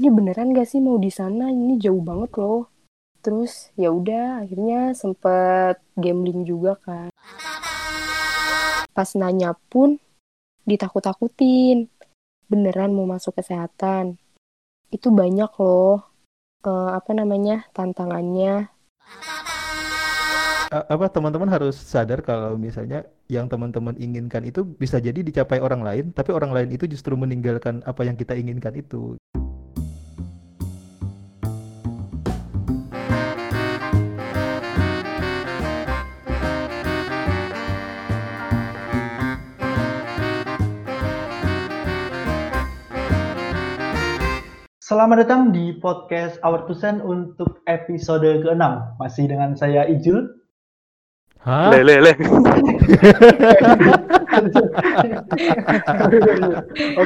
ini beneran gak sih mau di sana? Ini jauh banget loh. Terus ya udah akhirnya sempet gambling juga kan. Pas nanya pun ditakut-takutin beneran mau masuk kesehatan? Itu banyak loh uh, apa namanya tantangannya. Apa teman-teman harus sadar kalau misalnya yang teman-teman inginkan itu bisa jadi dicapai orang lain tapi orang lain itu justru meninggalkan apa yang kita inginkan itu Selamat datang di podcast Our Tusen untuk episode ke-6. Masih dengan saya Ijul. Hah? Le, le, le.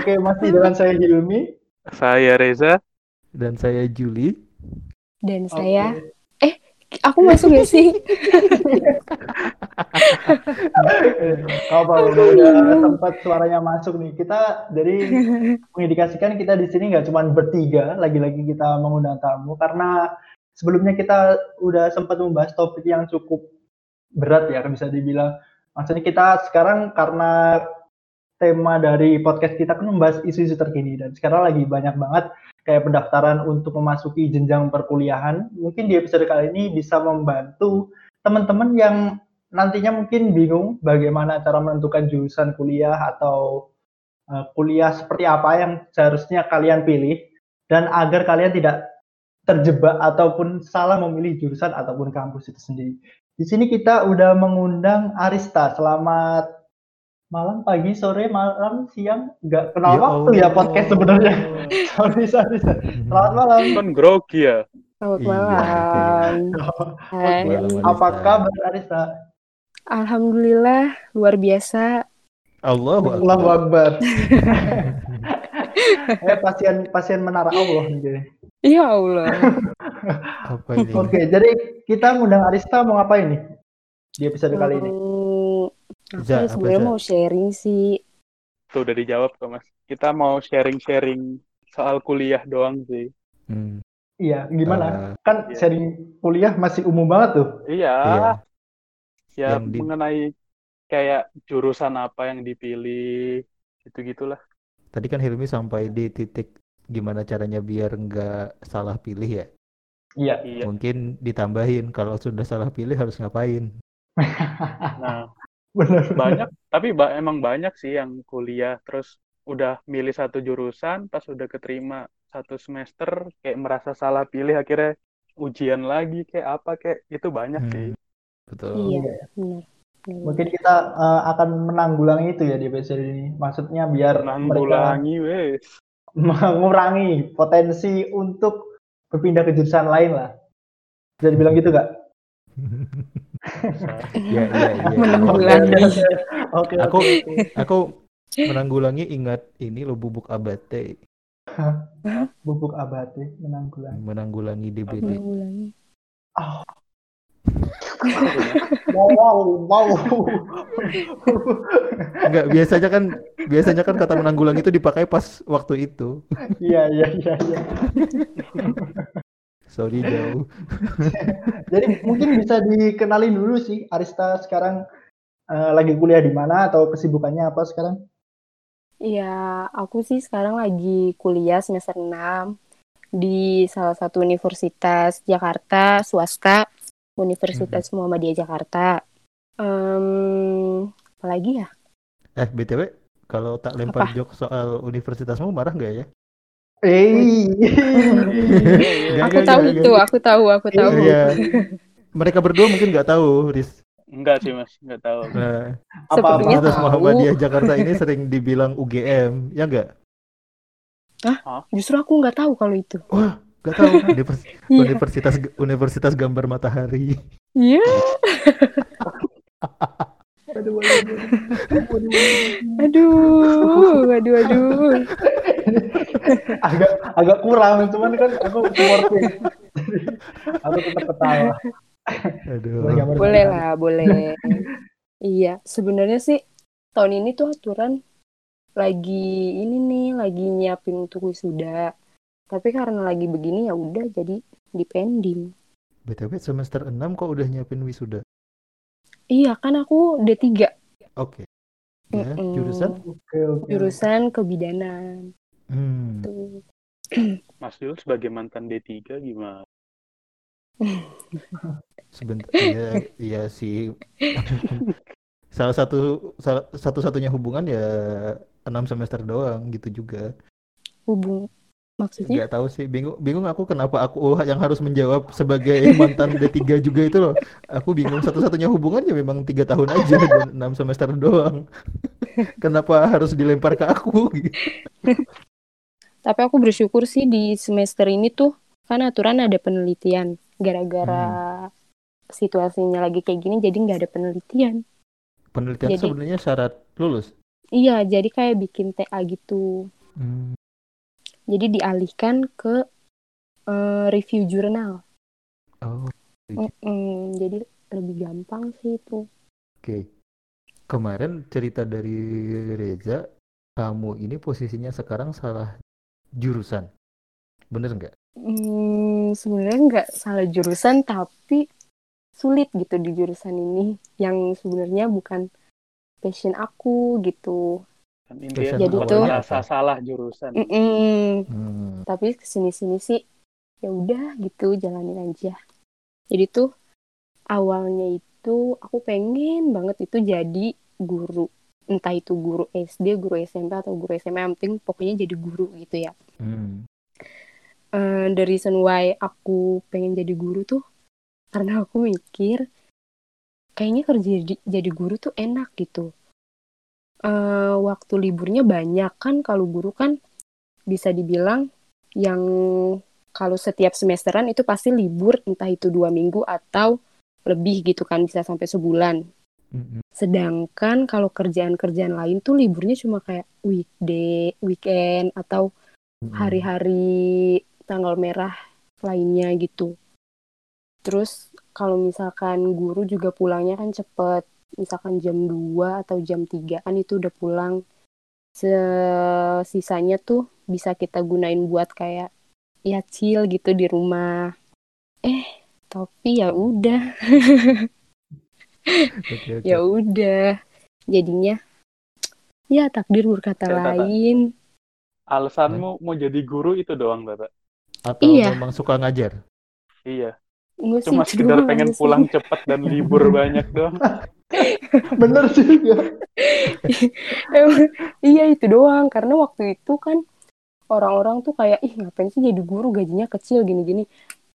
Oke, masih dengan saya Hilmi. Saya Reza. Dan saya Juli. Dan saya... Eh, aku masuk ya sih? Kalau oh, udah tempat suaranya masuk nih. Kita dari mengindikasikan kita di sini nggak cuma bertiga, lagi-lagi kita mengundang tamu karena sebelumnya kita udah sempat membahas topik yang cukup berat ya, bisa dibilang. Maksudnya kita sekarang karena tema dari podcast kita kan membahas isu-isu terkini dan sekarang lagi banyak banget kayak pendaftaran untuk memasuki jenjang perkuliahan. Mungkin di episode kali ini bisa membantu teman-teman yang nantinya mungkin bingung bagaimana cara menentukan jurusan kuliah atau uh, kuliah seperti apa yang seharusnya kalian pilih dan agar kalian tidak terjebak ataupun salah memilih jurusan ataupun kampus itu sendiri. Di sini kita udah mengundang Arista. Selamat malam, pagi, sore, malam, siang. Nggak kenal ya waktu Allah. ya podcast sebenarnya. sorry, sorry, sorry. Selamat malam. Kan grogi ya. Selamat iya, malam. Hai. Apa kabar Arista? Alhamdulillah luar biasa. Allah Allahu Akbar. eh pasien pasien menara Allah nih. Iya Allah. Oke, okay, jadi kita ngundang Arista mau ngapain nih di episode kali ini? Aku sebenarnya mau sharing sih. Tuh udah dijawab kok mas. Kita mau sharing-sharing soal kuliah doang sih. Hmm. Iya, gimana? Uh, kan iya. sharing kuliah masih umum banget tuh. Iya. iya ya di... mengenai kayak jurusan apa yang dipilih gitu gitulah tadi kan Hilmi sampai di titik gimana caranya biar nggak salah pilih ya? Iya. Mungkin ditambahin kalau sudah salah pilih harus ngapain? Nah Benar. banyak tapi ba emang banyak sih yang kuliah. Terus udah milih satu jurusan pas udah keterima satu semester kayak merasa salah pilih akhirnya ujian lagi kayak apa kayak itu banyak hmm. sih Betul. Iya, iya, benar. Mungkin kita uh, akan menanggulangi itu ya di episode ini. Maksudnya biar menanggulangi wes. Mengurangi potensi untuk berpindah ke jurusan lain lah. Bisa dibilang gitu gak? ya, ya, ya. Menanggulangi. Oke, aku aku menanggulangi ingat ini lo bubuk abate. bubuk abate menanggulangi. Menanggulangi DBD. Menanggulangi. Oh, wow, wow. Enggak, biasanya kan biasanya kan kata menanggulangi itu dipakai pas waktu itu. Iya, iya, iya, iya. Sorry jauh. Jadi mungkin bisa dikenalin dulu sih Arista sekarang uh, lagi kuliah di mana atau kesibukannya apa sekarang? Iya, aku sih sekarang lagi kuliah semester 6 di salah satu universitas Jakarta swasta Universitas hmm. Muhammadiyah Jakarta. Um, apa lagi ya? Eh, BTW, kalau tak lempar apa? jok soal universitasmu marah nggak ya? Eh, aku tahu gak, itu, gak. aku tahu, aku tahu. Iya. Mereka berdua mungkin nggak tahu, Riz. Enggak sih mas, nggak tahu. Nah, apa Universitas Muhammadiyah Jakarta ini sering dibilang UGM, ya enggak? Hah? Justru aku nggak tahu kalau itu. Wah, Gak tahu univers yeah. universitas universitas gambar matahari. Iya. aduh, aduh, aduh, aduh. agak agak kurang, cuman kan aku supporting. aku tetap ketawa. Aduh. Boleh lah, boleh. iya, sebenarnya sih tahun ini tuh aturan lagi ini nih, lagi nyiapin untuk wisuda Tapi karena lagi begini ya udah jadi dipending. BTW semester 6 kok udah nyiapin wisuda? Iya kan aku D3 Oke. Ya, Mm-mm. jurusan? Oke, oke. jurusan kebidanan Hmm. tuh. Mas Yul sebagai mantan D3 gimana? Sebentar, iya, iya sih. Salah satu salah, satu-satunya hubungan ya enam semester doang gitu juga. Hubung maksudnya Nggak tahu sih, bingung bingung aku kenapa aku yang harus menjawab sebagai mantan D3 juga itu loh. Aku bingung satu-satunya hubungan ya memang tiga tahun aja dan enam semester doang. Kenapa harus dilempar ke aku? Tapi aku bersyukur sih di semester ini tuh kan aturan ada penelitian. Gara-gara situasinya lagi kayak gini jadi nggak ada penelitian. Penelitian Jadi- sebenarnya syarat lulus. Iya, jadi kayak bikin TA gitu. Hmm. Jadi dialihkan ke eh, review jurnal. Oh, Mm-mm, jadi lebih gampang sih itu. oke. Kemarin cerita dari Reza, kamu ini posisinya sekarang salah jurusan. Bener nggak? Hmm, sebenarnya nggak salah jurusan tapi sulit gitu di jurusan ini yang sebenarnya bukan passion aku gitu. Kan intinya Jadi awalnya tuh- asa salah jurusan. Mm-mm. Hmm. Tapi ke sini-sini sih ya udah gitu jalanin aja. Jadi tuh awalnya itu aku pengen banget itu jadi guru. Entah itu guru SD, guru SMP atau guru SMA yang penting pokoknya jadi guru gitu ya. Hmm. Eh, the reason why aku pengen jadi guru tuh karena aku mikir kayaknya kerja jadi, jadi guru tuh enak gitu. Eh, waktu liburnya banyak kan kalau guru kan bisa dibilang yang kalau setiap semesteran itu pasti libur entah itu dua minggu atau lebih gitu kan bisa sampai sebulan. Sedangkan kalau kerjaan-kerjaan lain tuh liburnya cuma kayak weekday, weekend atau hari-hari tanggal merah lainnya gitu. Terus kalau misalkan guru juga pulangnya kan cepet, misalkan jam 2 atau jam 3 kan itu udah pulang. Sisanya tuh bisa kita gunain buat kayak ya chill gitu di rumah. Eh, tapi ya udah, ya udah. Jadinya ya takdir berkata Ya, Tata. lain. Alasanmu mau jadi guru itu doang, Tata. Atau Iya. memang suka ngajar? Iya, Enggak sih, cuma sekedar pengen sih. pulang cepet dan libur banyak doang. Bener juga. Emang, iya itu doang karena waktu itu kan orang-orang tuh kayak ih ngapain sih jadi guru gajinya kecil gini-gini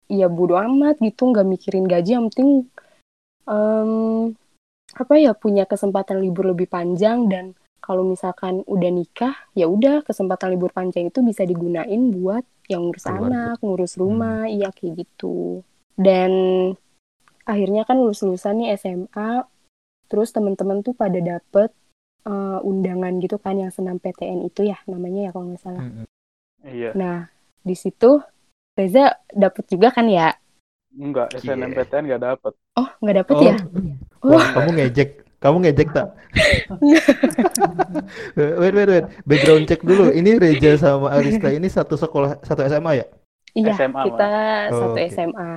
iya bodo amat gitu nggak mikirin gaji yang penting em, apa ya punya kesempatan libur lebih panjang dan kalau misalkan udah nikah ya udah kesempatan libur panjang itu bisa digunain buat yang ngurus Keluarga. anak ngurus rumah iya kayak gitu dan akhirnya kan lulus-lulusan nih SMA terus teman-teman tuh pada dapet eh, undangan gitu kan yang senam PTN itu ya namanya ya kalau nggak salah. Mm-mm. Iya, Nah di situ Reza dapet juga kan ya? enggak, Cie. SNMPTN nggak dapet. Oh nggak dapet Oh, ya? wah, kamu ngejek. Kamu ngejek tak? wait, wait, wait. Background check dulu. Ini Reja sama Arista ini satu sekolah, satu SMA ya? Iya SMA, kita Oh, satu oke. SMA.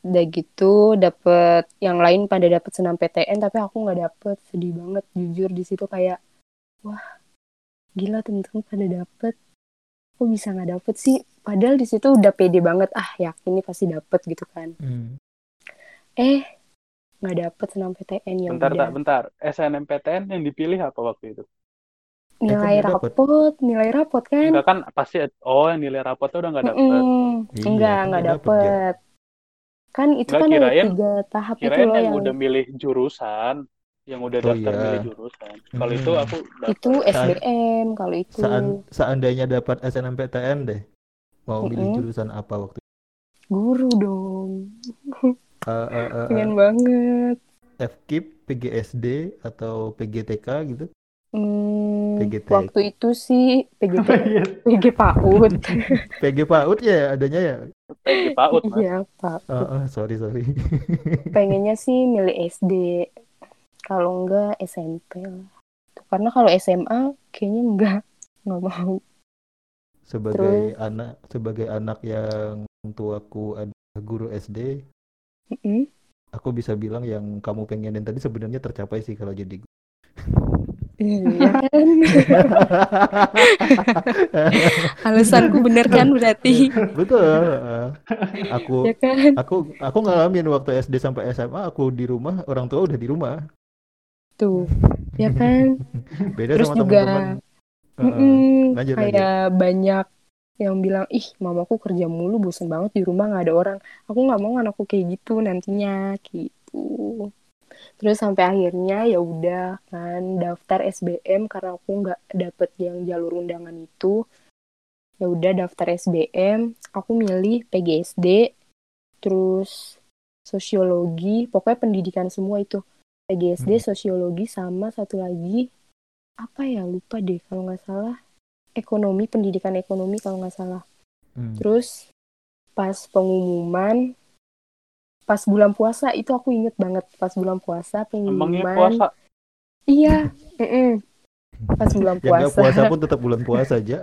Udah gitu dapet yang lain pada dapet senam PTN tapi aku nggak dapet sedih banget jujur di situ kayak wah gila temen-temen pada dapet kok bisa nggak dapet sih padahal di situ udah pede banget ah yakin nih pasti dapet gitu kan Hmm. eh nggak dapet senam PTN ya Bentar, tak, bentar. SNMPTN yang dipilih apa waktu itu? nilai dapet. rapot nilai rapot kan Enggak kan pasti, oh yang nilai rapotnya udah nggak dapet. Mm-mm. Iya, enggak kan nggak nggak dapet, dapet kan itu Nggak, kan ada kirain- tiga tahap itu Kirain loh yang yang udah milih jurusan, yang udah Oh, daftar iya. milih jurusan. Kalau itu Hmm. aku daftar. itu SBM kalau itu Sean- seandainya dapat SNMPTN deh, mau milih Mm-mm. jurusan apa waktu itu? guru dong Eh, eh, eh, eh, pengen banget FKIP, PGSD atau PGTK gitu? Hmm, PGT. waktu itu sih PGT. PG PAUD PG PAUD ya adanya ya? PAUD, Mas. iya Pak Eh, eh, sorry sorry. pengennya sih milih SD kalau enggak SMP lah karena kalau SMA kayaknya enggak nggak mau sebagai Terus? anak sebagai anak yang tuaku adalah guru SD, Mm-mm. aku bisa bilang yang kamu pengenin tadi sebenarnya tercapai sih kalau jadi guru. Iya kan? Alasanku bener kan berarti? Betul. Aku Ya kan? aku aku ngalamin waktu SD sampai SMA aku di rumah, orang tua udah di rumah. Tuh. Ya kan? Beda Terus sama juga teman-teman. Lanjut, kayak banyak yang bilang, ih mamaku kerja mulu, bosen banget di rumah nggak ada orang. Aku nggak mau anakku kayak gitu nantinya, gitu. Terus sampai akhirnya ya udah kan daftar SBM karena aku nggak dapet yang jalur undangan itu. Ya udah daftar SBM, aku milih PGSD, terus sosiologi, pokoknya pendidikan semua itu. PGSD, Hmm. sosiologi sama satu lagi apa ya lupa deh kalau nggak salah ekonomi pendidikan ekonomi kalau nggak salah hmm. terus pas pengumuman pas bulan puasa itu aku inget banget pas bulan puasa Emangnya pengumuman puasa? iya mm-mm. pas bulan Yang puasa puasa pun tetap bulan puasa aja.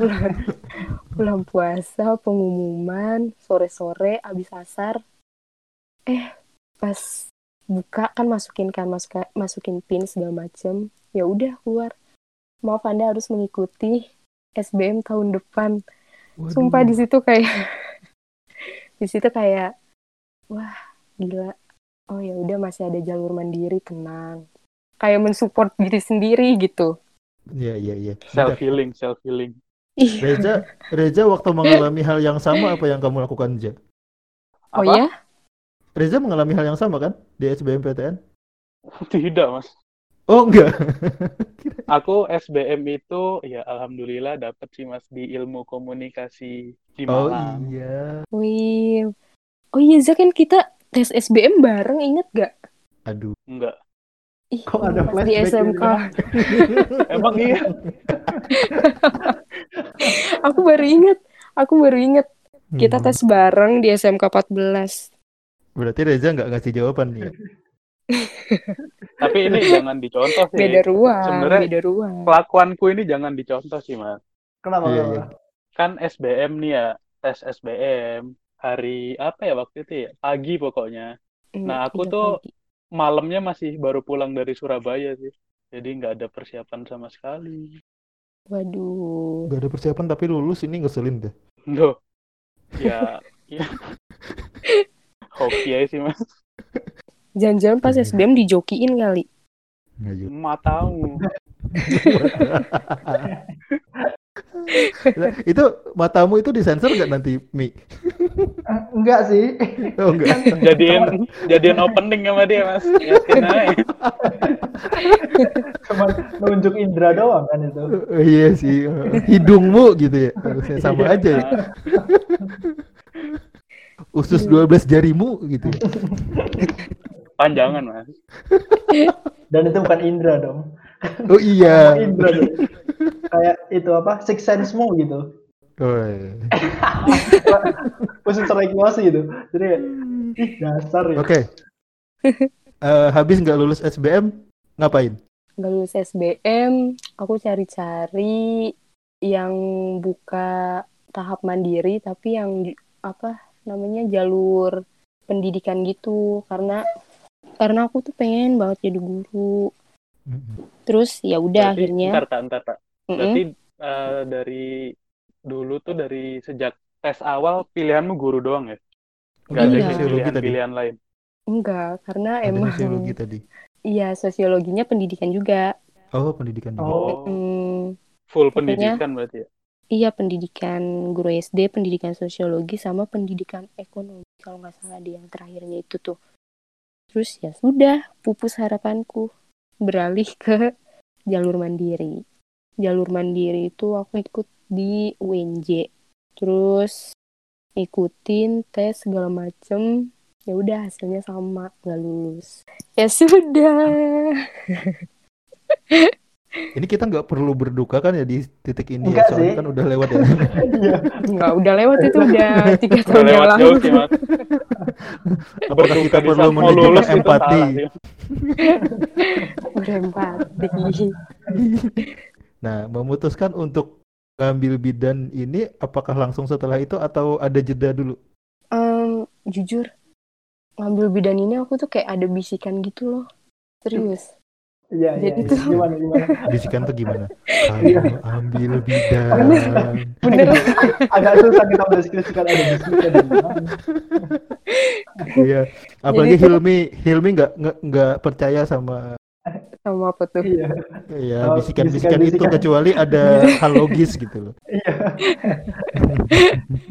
bulan, bulan puasa pengumuman sore-sore abis asar eh pas buka kan masukin kan masuk masukin pin segala macem ya udah keluar maaf anda harus mengikuti SBM tahun depan Waduh. sumpah di situ kayak di situ kayak wah gila oh ya udah masih ada jalur mandiri tenang kayak mensupport diri sendiri gitu Iya iya iya. Self healing, self healing. Reza, Reza waktu mengalami hal yang sama apa yang kamu lakukan, Ja? oh Apa? ya Reza mengalami hal yang sama kan di SBMPTN? Tidak, Mas. Oh enggak. Aku SBM itu ya alhamdulillah dapat sih Mas di ilmu komunikasi di Oh Malang. iya. Wih. Oh iya, Zak kan kita tes SBM bareng, inget gak? Aduh. Enggak. Ih, Kok ada pas di flashback SMK. gitu kan? Emang iya. Aku baru inget. Aku baru inget. Kita Hmm. tes bareng di SMK 14. Berarti Reza nggak ngasih jawaban nih. ya? Tapi ini jangan dicontoh sih. Beda ruang, Sebenarnya beda ruang. Kelakuanku ini jangan dicontoh sih, Mas. Kenapa? Iya, iya. Kan SBM nih ya, tes SBM hari apa ya waktu itu ya? Pagi pokoknya. Hmm, Nah, aku tuh pagi. malamnya masih baru pulang dari Surabaya sih. Jadi nggak ada persiapan sama sekali. Waduh. Gak ada persiapan tapi lulus ini ngeselin deh. Loh. Ya, ya. Hoki aja sih, Mas. Jangan-jangan pas Iya. SBM dijokiin kali. Nggak tahu. Itu matamu itu disensor nggak nanti Mi? Eh, Enggak sih. Oh enggak. Jadiin jadiin opening sama dia, Mas. Yakin aja. Cuma nunjuk indra doang kan itu. Iya sih. Hidungmu gitu ya. Harusnya sama Iya. aja ya. Usus 12 jarimu gitu ya. Panjangan, Mas. Dan itu bukan indra dong. Oh iya. Indra dong. Kayak itu apa? Six sense-mu gitu. Oh, iya. Khusus regulasi gitu. Jadi ih dasar ya. Oke. Eh, habis nggak lulus SBM ngapain? Nggak lulus SBM, aku cari-cari yang buka tahap mandiri, tapi yang apa namanya jalur pendidikan gitu. Karena karena aku tuh pengen banget jadi guru. Terus ya udah akhirnya. Ntar, tak, ntar, tak. Mm-mm. Berarti eh, dari dulu tuh dari sejak tes awal pilihanmu guru doang ya? Nggak ada Iya. Sosiologi tadi. pilihan-pilihan lain. Enggak, karena Ada emang sosiologi tadi. iya sosiologinya pendidikan juga. Oh, pendidikan juga. Oh. Hmm, Full Pokoknya- pendidikan berarti ya? iya pendidikan guru SD, pendidikan sosiologi sama pendidikan ekonomi kalau nggak salah di yang terakhirnya itu tuh. Terus ya sudah pupus harapanku beralih ke jalur mandiri. Jalur mandiri itu aku ikut di UNJ. Terus ikutin tes segala macem ya udah hasilnya sama nggak lulus ya sudah Ini kita nggak perlu berduka kan ya di titik ini Enggak ya, soalnya sih. kan udah lewat ya. Iya. nggak udah lewat itu udah tiga tahun yang lewat lalu jauh sih, Mas. Apakah kita perlu menunjukkan empati? sih. udah empati Nah, memutuskan untuk ngambil bidan ini apakah langsung setelah itu atau ada jeda dulu? Em, jujur, ngambil bidan ini aku tuh kayak ada bisikan gitu loh. Serius. Iya, iya. Jadi iya. tuh- Gimana, gimana? Bisikan tuh gimana? Iya. Kamu ambil bidan. Bener. Agak susah kita mendeskripsikan ada bisikan. Iya. Apalagi Jadi Hilmi, Hilmi nggak nggak percaya sama Sama apa tuh? Iya, ya Oh, bisikan-bisikan itu kecuali ada hal logis gitu loh. iya.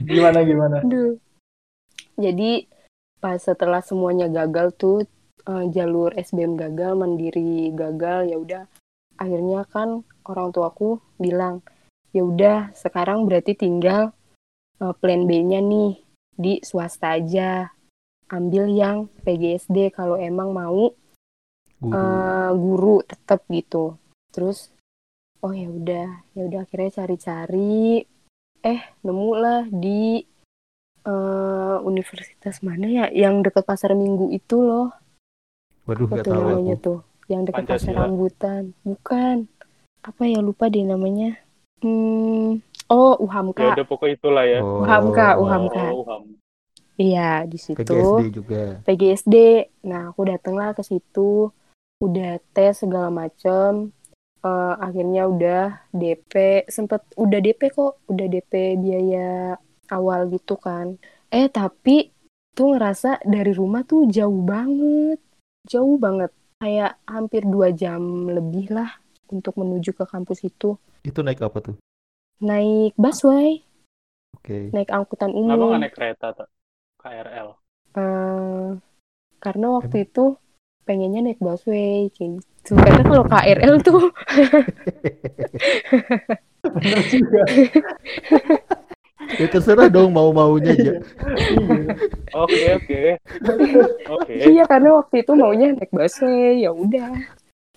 Gimana, gimana? Aduh. Jadi pas setelah semuanya gagal tuh eh, jalur SBM gagal, mandiri gagal, ya udah akhirnya kan orang tuaku bilang, ya udah sekarang berarti tinggal eh, plan B-nya nih di swasta aja. Ambil yang PGSD kalau emang mau Guru. eh, guru tetap gitu. Terus oh ya udah, ya udah akhirnya cari-cari eh nemu lah di eh, universitas mana ya yang dekat pasar Minggu itu loh. Waduh, Apa tuh tahu namanya aku. tuh? Yang dekat pasar rambutan. Bukan. Apa ya lupa deh namanya. Hmm, oh Ya UHAMKA. udah pokok itulah ya. Oh, UHAMKA, UHAMKA. Oh, Uham. Iya, di situ. PGSD juga. PGSD. Nah, aku datanglah ke situ, udah tes segala macem. Eh, akhirnya udah DP, sempet udah DP kok, udah DP biaya awal gitu kan. Eh, tapi tuh ngerasa dari rumah tuh jauh banget, jauh banget. Kayak hampir dua jam lebih lah untuk menuju ke kampus itu. Itu naik apa tuh? Naik busway, Oke. naik angkutan Kenapa nggak umum. naik kereta tak? KRL. Eh, karena waktu itu pengennya naik busway kayak gitu. Karena kalau KRL tuh Bener juga. Ya terserah dong mau-maunya aja. Iya. Oke oke. Oke. iya karena waktu itu maunya naik busway ya udah.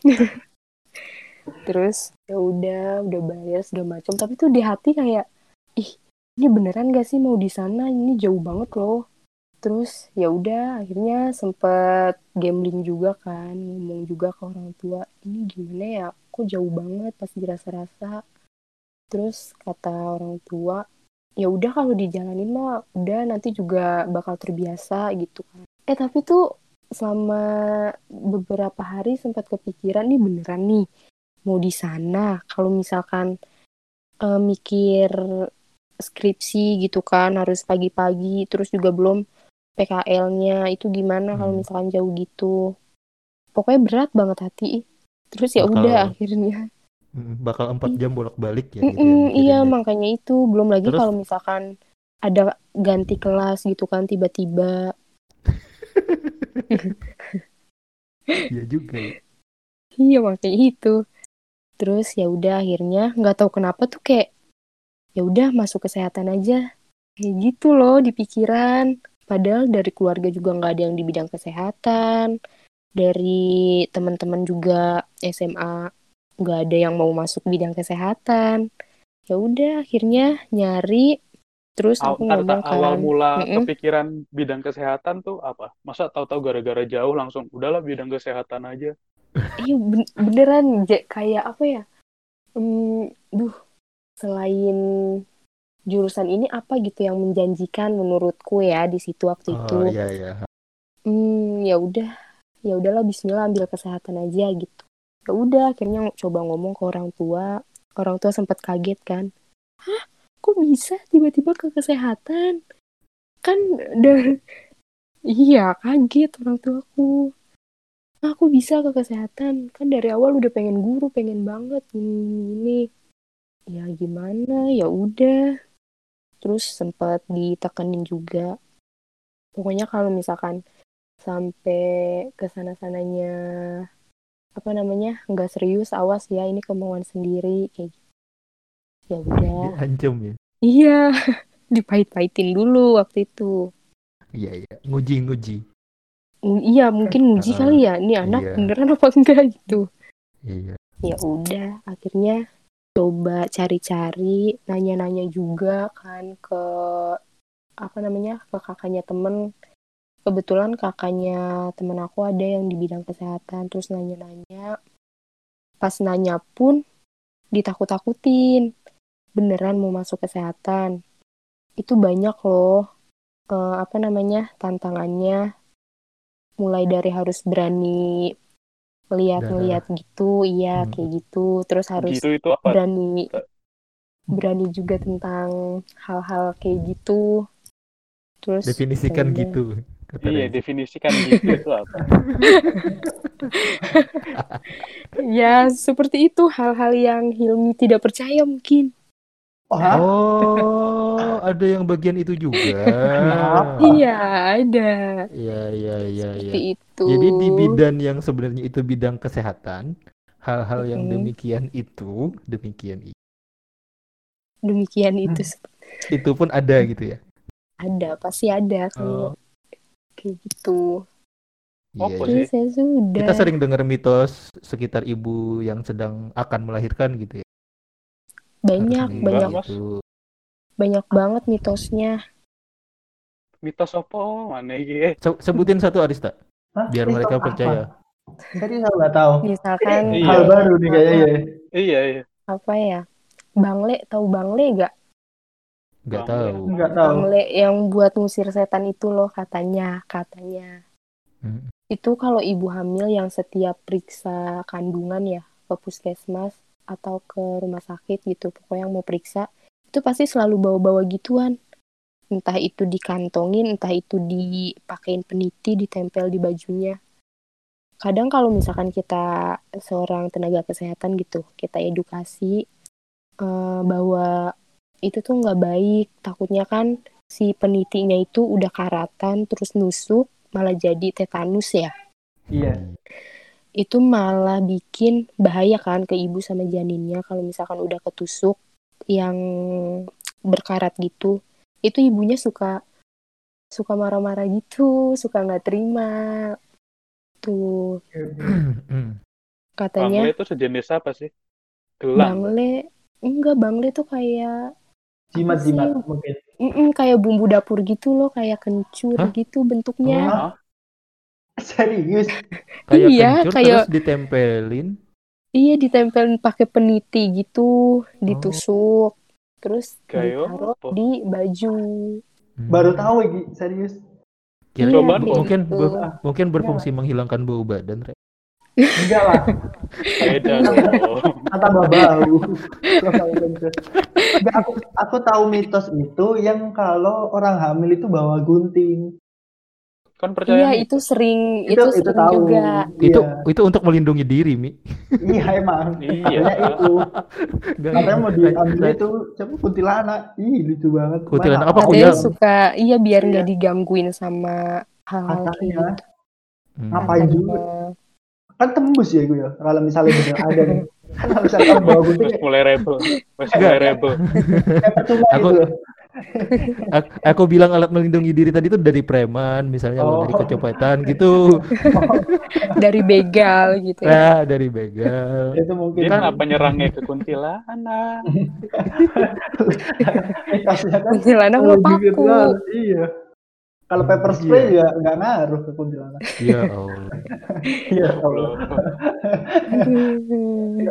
Terus ya udah udah bayar segala macam tapi tuh di hati kayak ih ini beneran gak sih mau di sana ini jauh banget loh. Terus ya udah akhirnya sempet gambling juga kan ngomong juga ke orang tua ini gimana ya kok jauh banget pas dirasa-rasa. Terus kata orang tua ya udah kalau dijalanin mah udah nanti juga bakal terbiasa gitu kan. Eh tapi tuh selama beberapa hari sempat kepikiran nih beneran nih mau di sana. Kalau misalkan eh, mikir skripsi gitu kan harus pagi-pagi terus juga belum PKL-nya itu gimana kalau Hmm. misalkan jauh gitu. Pokoknya berat banget hati. Terus ya udah akhirnya. Bakal empat jam bolak-balik ya gitu ya Mm-mm, iya mikirinnya. makanya itu. Belum lagi kalau misalkan ada ganti kelas gitu kan tiba-tiba. Iya juga ya. iya makanya itu. Terus ya udah akhirnya nggak tahu kenapa tuh kayak ya udah masuk kesehatan aja. Kayak gitu loh di pikiran. Padahal dari keluarga juga nggak ada yang di bidang kesehatan. Dari teman-teman juga SMA nggak ada yang mau masuk bidang kesehatan ya udah akhirnya nyari terus aku ntar, ngomong tak, awal kan mula Mm-mm. kepikiran bidang kesehatan tuh apa? Masa tahu-tahu gara-gara jauh langsung udahlah bidang kesehatan aja. Iya ben- beneran kayak apa ya? Hmm, duh, selain jurusan ini apa gitu yang menjanjikan menurutku ya di situ waktu itu. Oh iya iya. Hmm, ya udah, ya udahlah Bismillah ambil kesehatan aja gitu. Ya udah akhirnya coba ngomong ke orang tua. Orang tua sempat kaget kan. Hah, kok bisa tiba-tiba ke kesehatan? Kan udah iya kaget orang tuaku. "Ah, Aku bisa ke kesehatan kan dari awal udah pengen guru pengen banget ini ini ya gimana ya udah terus sempat ditekenin juga pokoknya kalau misalkan sampai ke sana sananya apa namanya nggak serius awas ya ini kemauan sendiri kayak gitu ya udah Diancam ya. iya dipahit-pahitin dulu waktu itu Iya iya. Nguji-nguji. Mm, iya mungkin nguji Ah, kali ya ini anak iya. beneran apa enggak gitu Iya. ya udah akhirnya coba cari-cari nanya-nanya juga kan ke apa namanya ke kakaknya temen kebetulan kakaknya temen aku ada yang di bidang kesehatan terus nanya-nanya pas nanya pun ditakut-takutin beneran mau masuk kesehatan itu banyak loh eh, apa namanya tantangannya mulai dari harus berani ngeliat-ngeliat gitu iya Hmm. kayak gitu terus harus Gitu itu apa? berani berani juga tentang hal-hal kayak gitu terus Definisikan ya udah. gitu. Kata Iya, definisikan gitu itu apa? ya seperti itu hal-hal yang Hilmi tidak percaya mungkin Oh? Oh, ada yang bagian itu juga. Iya ada Iya, iya, iya, iya. seperti itu Jadi di bidang yang sebenarnya itu bidang kesehatan, hal-hal yang demikian itu, demikian i- demikian itu itu pun ada gitu ya. ada pasti ada Oh, kayak gitu iya, Apa iya. Oke, sih? saya sudah Kita sering dengar mitos sekitar ibu yang sedang akan melahirkan gitu ya. banyak Harus banyak Mas. gitu. banyak banget mitosnya Mitos apa mana iki? Se- Sebutin satu Arista, Hah? biar Itu mereka apa? percaya. Serius aku nggak tahu. misalkan Iya. hal baru nih kayaknya. ya. Iya, iya. apa ya bangle tahu bangle gak Nggak Bang, tahu. Nggak tahu. bangle yang buat ngusir setan itu loh katanya katanya Hmm. itu kalau ibu hamil yang setiap periksa kandungan ya ke puskesmas atau ke rumah sakit gitu pokoknya yang mau periksa itu pasti selalu bawa-bawa gituan entah itu dikantongin entah itu dipakein peniti ditempel di bajunya kadang kalau misalkan kita seorang tenaga kesehatan gitu kita edukasi eh, bahwa itu tuh nggak baik takutnya kan si penitinya itu udah karatan terus nusuk malah jadi tetanus ya Iya. itu malah bikin bahaya kan ke ibu sama janinnya kalau misalkan udah ketusuk yang berkarat gitu itu ibunya suka suka marah-marah gitu suka nggak terima tuh katanya Bangle itu sejenis apa sih? Gelang. bangle enggak bangle tuh kayak Jimat-jimat mungkin. mm kayak bumbu dapur gitu loh kayak kencur Hah? gitu bentuknya Hah? Serius. Kayak Iya, kencur kayak- terus ditempelin. iya ditempelin pakai peniti gitu ditusuk terus Kayak ditaruh apa? di baju Hmm. Baru tahu. Serius. Kira- Iya, mungkin gitu. ber- mungkin berfungsi menghilangkan bau badan. Re. Enggak lah. Beda dong. tambah bau. Enggak, aku aku tahu mitos itu yang kalau orang hamil itu bawa gunting. Kan percaya Iya itu sering itu, Itu itu sering tahu. juga. Itu Iya. itu untuk melindungi diri, Mi. Iya emang. Iya. Katanya itu. Katanya mau diambil itu siapa kuntilanak. Ih lucu banget. Kuntilanak apa, yang suka iya biar Iya. nggak digangguin sama hal-hal gitu. Hmm. Ngapain juga? Kan tembus ya gue ya. Kalau misalnya bener ada nih. Kan kalau misalnya bawa gunting Terus mulai rebel. Terus mulai rebel. Aku- gitu. Aku, aku bilang alat melindungi diri tadi itu dari preman, misalnya kalau Oh. dari kecopetan gitu. Dari begal gitu ya. Nah, dari begal. Itu mungkin Dia Kan- kenapa nyerangnya ke kuntilanak? kan Kuntilanak mau paku. Iya. Kalau pepper spray Iya. juga nggak ngaruh ke kuntilanak. Ya Allah. Iya. Allah.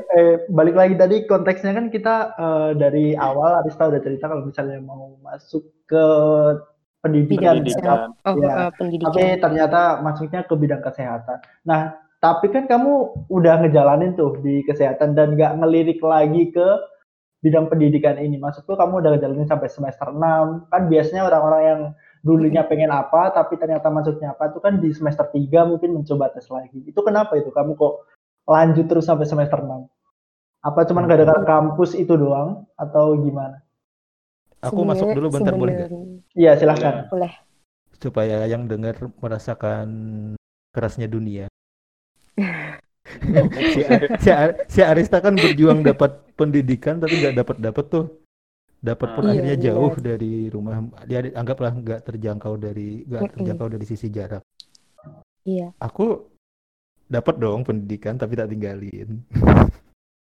Eh, balik lagi tadi konteksnya kan kita eh, dari awal Arista udah cerita kalau misalnya mau masuk ke pendidikan, Pendidikan. kesehatan. Oh, Iya. eh, tapi pendidikan. ternyata masuknya ke bidang kesehatan. Nah, tapi kan kamu udah ngejalanin tuh di kesehatan dan nggak ngelirik lagi ke bidang pendidikan ini. Maksudku kamu udah ngejalanin sampai semester 6. Kan biasanya orang-orang yang dulunya pengen apa tapi ternyata masuknya apa itu kan di semester 3 mungkin mencoba tes lagi. Itu kenapa itu? Kamu kok lanjut terus sampai semester 6? Apa cuman gara-gara kampus itu doang atau gimana? Aku masuk dulu bentar boleh? Sebenarnya- Iya, silahkan. Boleh. Supaya yang dengar merasakan kerasnya dunia. si, si, si Arista kan berjuang dapat pendidikan tapi nggak dapat dapat tuh dapat pun Iya, akhirnya benar. jauh dari rumah dia di- anggaplah nggak terjangkau dari nggak terjangkau dari sisi jarak Iya. aku dapat dong pendidikan tapi tak tinggalin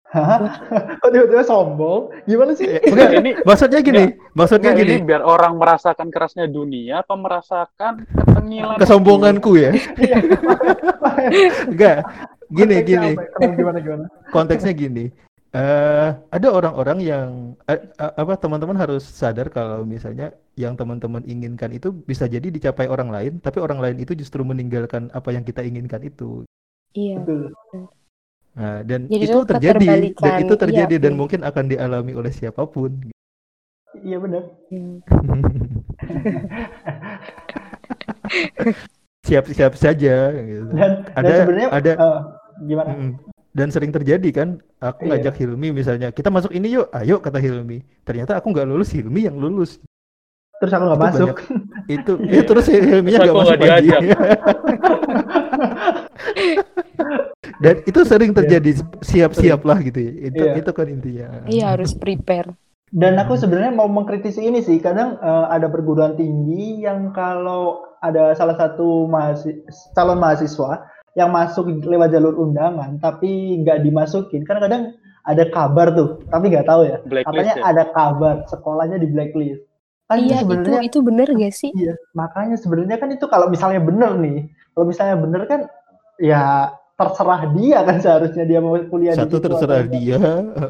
Hah? Kok tiba-tiba sombong? Gimana sih? Eh, enggak Ini maksudnya gini maksudnya Nggak, gini ini biar orang merasakan kerasnya dunia apa merasakan ketengilan kesombonganku ya enggak gini Konteksnya gini apa? Kenapa, Gimana gimana? konteksnya gini eh ada orang-orang yang eh, apa teman-teman harus sadar kalau misalnya yang teman-teman inginkan itu bisa jadi dicapai orang lain, tapi orang lain itu justru meninggalkan apa yang kita inginkan itu. Iya. Betul. Nah, dan Jadi itu itu terjadi, dan itu terjadi Iya, dan betul. mungkin akan dialami oleh siapa pun. Iya benar. Siap-siap saja gitu. Dan, dan Ada- sebenarnya ada- eh, gimana? Mm-mm. Dan sering terjadi kan, aku Iya. ngajak Hilmi misalnya, kita masuk ini yuk, ayo kata Hilmi. Ternyata aku nggak lulus, Hilmi yang lulus. Terus aku nggak masuk. Itu, ya terus Hilminya Terus nggak masuk lagi. Dan itu sering terjadi, siap-siap lah gitu ya. Itu, Iya. itu kan intinya. Iya harus prepare. Dan aku sebenarnya mau mengkritisi ini sih. Kadang eh, ada perguruan tinggi yang kalau ada salah satu mahasi- calon mahasiswa yang masuk lewat jalur undangan tapi nggak dimasukin. Kan kadang ada kabar tuh, tapi nggak tahu ya. Blacklist Katanya ya? ada kabar sekolahnya di blacklist. Kan Iya itu sebenarnya itu bener gak sih? Iya, makanya sebenarnya kan itu kalau misalnya bener nih, kalau misalnya bener kan ya terserah dia kan seharusnya dia mau kuliah Satu di situ terserah enggak. dia,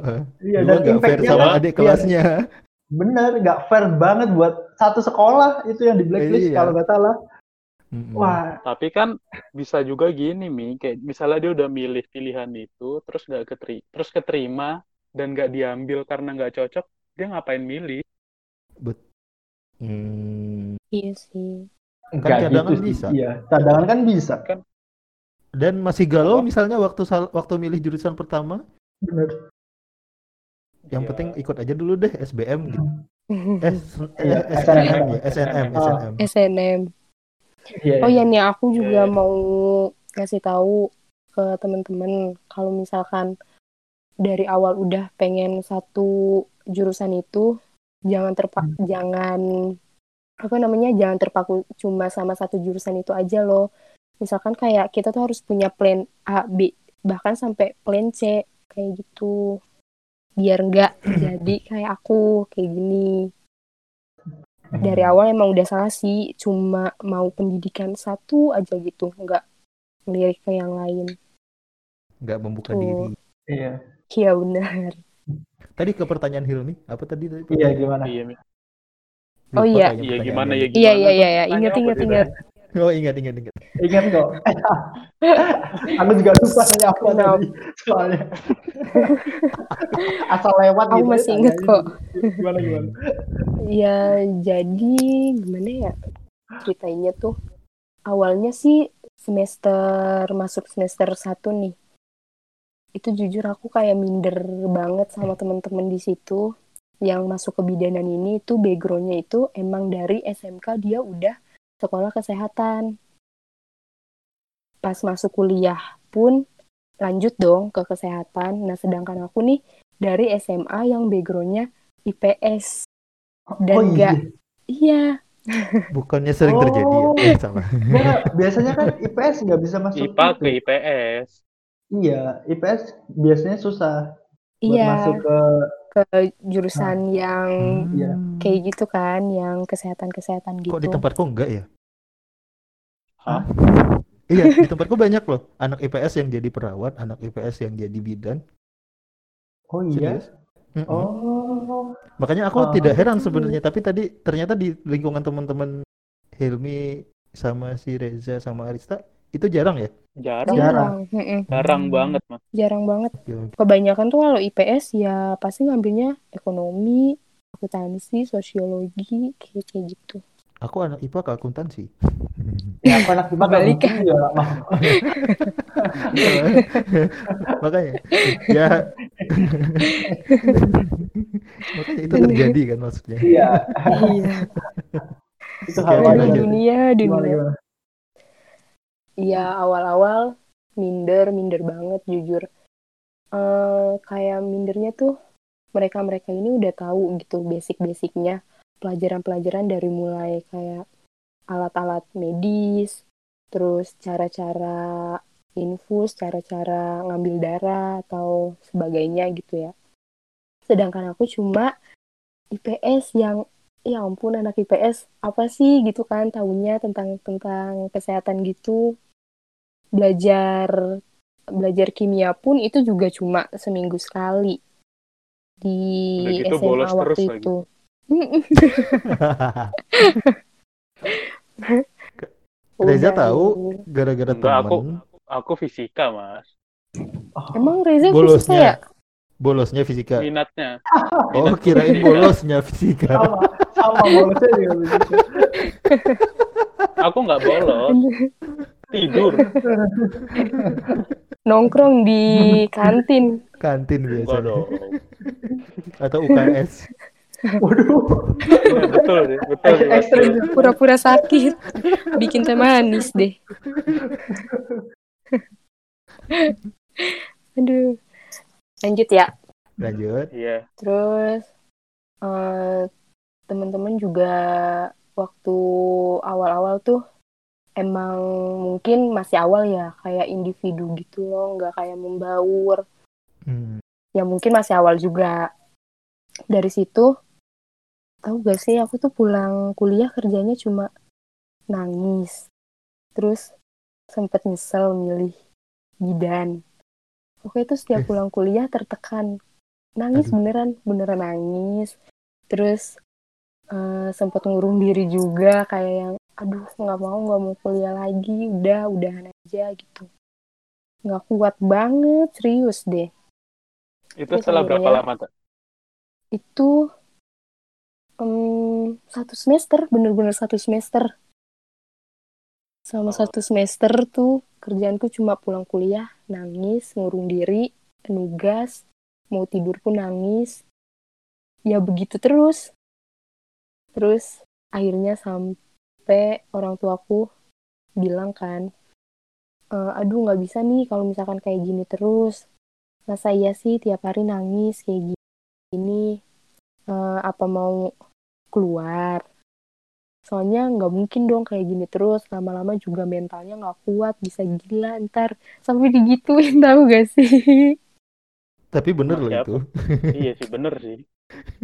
Iya, dua dan nggak fair impact-nya sama kan- adik iya, kelasnya. bener, nggak fair banget buat satu sekolah itu yang di blacklist Iya. kalau nggak salah. Mm-mm. Wah, Tapi kan bisa juga gini mi, kayak misalnya dia udah milih pilihan itu, terus nggak keteri, terus keterima dan nggak diambil karena nggak cocok, dia ngapain milih? Hmm. Iya sih. nggak cadangan gitu bisa. Iya, cadangan kan bisa. Dan masih galau Apa? misalnya waktu sal- waktu milih jurusan pertama, Bener. yang Ya, penting ikut aja dulu deh SBM gitu. Eh, s- Iya, eh, SNM. SNM ya, SNM, Oh. SNM. Iya. Oh ya nih aku juga Iya. mau kasih tahu ke teman-teman kalau misalkan dari awal udah pengen satu jurusan itu jangan terpak jangan apa namanya jangan terpaku cuma sama satu jurusan itu aja loh. Misalkan kayak kita tuh harus punya plan A, B, bahkan sampai plan C kayak gitu. Biar nggak jadi kayak aku kayak gini dari awal emang udah salah sih cuma mau pendidikan satu aja gitu nggak ngelirik ke yang lain nggak membuka Tuh. diri. Iya. iya benar Tadi ke pertanyaan Hilmi, apa tadi? tadi Iya, gimana? Iya. Lupa Oh, iya. Iya pertanyaannya. gimana ya gimana? iya iya iya iya Tanya inget Oh ingat ingat ingat. Ingat kok. aku juga lupa nanya apa tadi soalnya. Asal lewat Aku gitu. ya, masih inget kok. Gimana gimana? ya jadi gimana ya ceritainnya tuh awalnya sih semester masuk semester satu nih itu jujur aku kayak minder banget sama teman-teman di situ yang masuk ke bidanan ini itu backgroundnya itu emang dari SMK dia udah sekolah kesehatan pas masuk kuliah pun lanjut dong ke kesehatan nah sedangkan aku nih dari SMA yang backgroundnya IPS Dan oh iya. nggak- iya Bukannya sering terjadi ya? Oh. Eh salah. Nggak, biasanya kan IPS nggak bisa masuk. IPA ke IPS. Iya, IPS biasanya susah buat iya masuk ke ke jurusan yang Iya. kayak gitu kan yang kesehatan kesehatan gitu Kok di tempatku enggak ya? Hah? Iya, di tempatku banyak loh. Anak IPS yang jadi perawat, anak IPS yang jadi bidan. Oh iya. Serius. Mm-mm. Oh. Makanya aku Oh. tidak heran sebenarnya, tapi tadi ternyata di lingkungan teman-teman Hilmi sama si Reza sama Arista itu jarang ya? Jarang, Jarang. jarang banget mas. jarang banget kebanyakan tuh kalau IPS ya pasti ngambilnya ekonomi akuntansi sosiologi kayak kayak gitu Aku anak IPA ke akuntansi. Ya aku anak IPA mungkin ya. Makanya ya Makanya itu terjadi kan maksudnya. Iya. iya Itu Oke, hal dunia Gimana dunia gimana? Iya awal-awal minder minder banget jujur. Eh kayak mindernya tuh mereka-mereka ini udah tahu gitu basic-basicnya pelajaran-pelajaran dari mulai kayak alat-alat medis terus cara-cara infus cara-cara ngambil darah atau sebagainya gitu ya. Sedangkan aku cuma IPS yang ya ampun anak IPS apa sih gitu kan tahunya tentang tentang kesehatan gitu belajar belajar kimia pun itu juga cuma seminggu sekali di Udah gitu SMA bolos waktu terus lagi. itu. Reza tahu deh. gara-gara Enggak, aku- Aku fisika, Mas. Emang Reza fisika ya? Bolosnya fisika. Minatnya. Oh kirain bolosnya fisika. sama sama bolosnya juga begitu. Aku nggak bolos. Tidur. Nongkrong di kantin. Kantin biasanya dong. atau UKS. Waduh, betul deh, betul ekstrim. Pura-pura sakit. Bikin teh manis deh. Aduh. Lanjut ya. Lanjut. Iya. Terus eh teman-teman juga waktu awal-awal tuh emang mungkin masih awal ya kayak individu gitu loh, nggak kayak membaur. Hmm. Ya mungkin masih awal juga. Dari situ tahu gak sih aku tuh pulang kuliah kerjanya cuma nangis. Terus sempet nyesel milih bidan. Oke itu setiap pulang kuliah tertekan. Nangis Aduh. beneran, beneran nangis. Terus eh, sempet ngurung diri juga kayak yang aduh nggak mau nggak mau kuliah lagi udah udahan aja gitu nggak kuat banget serius deh Itu Terus setelah berapa lama tuh? itu em, satu semester bener-bener satu semester selama Oh. satu semester tuh kerjaanku cuma pulang kuliah nangis ngurung diri nugas mau tidur pun nangis. Ya begitu terus. Terus akhirnya sampai orang tuaku bilang kan "E, aduh nggak bisa nih kalau misalkan kayak gini terus. Masa iya sih tiap hari nangis kayak gini? Eh, apa mau keluar soalnya nggak mungkin dong kayak gini terus lama-lama juga mentalnya nggak kuat bisa gila ntar sampai digituin tahu gak sih Tapi bener loh siapa? itu. Iya sih, bener sih.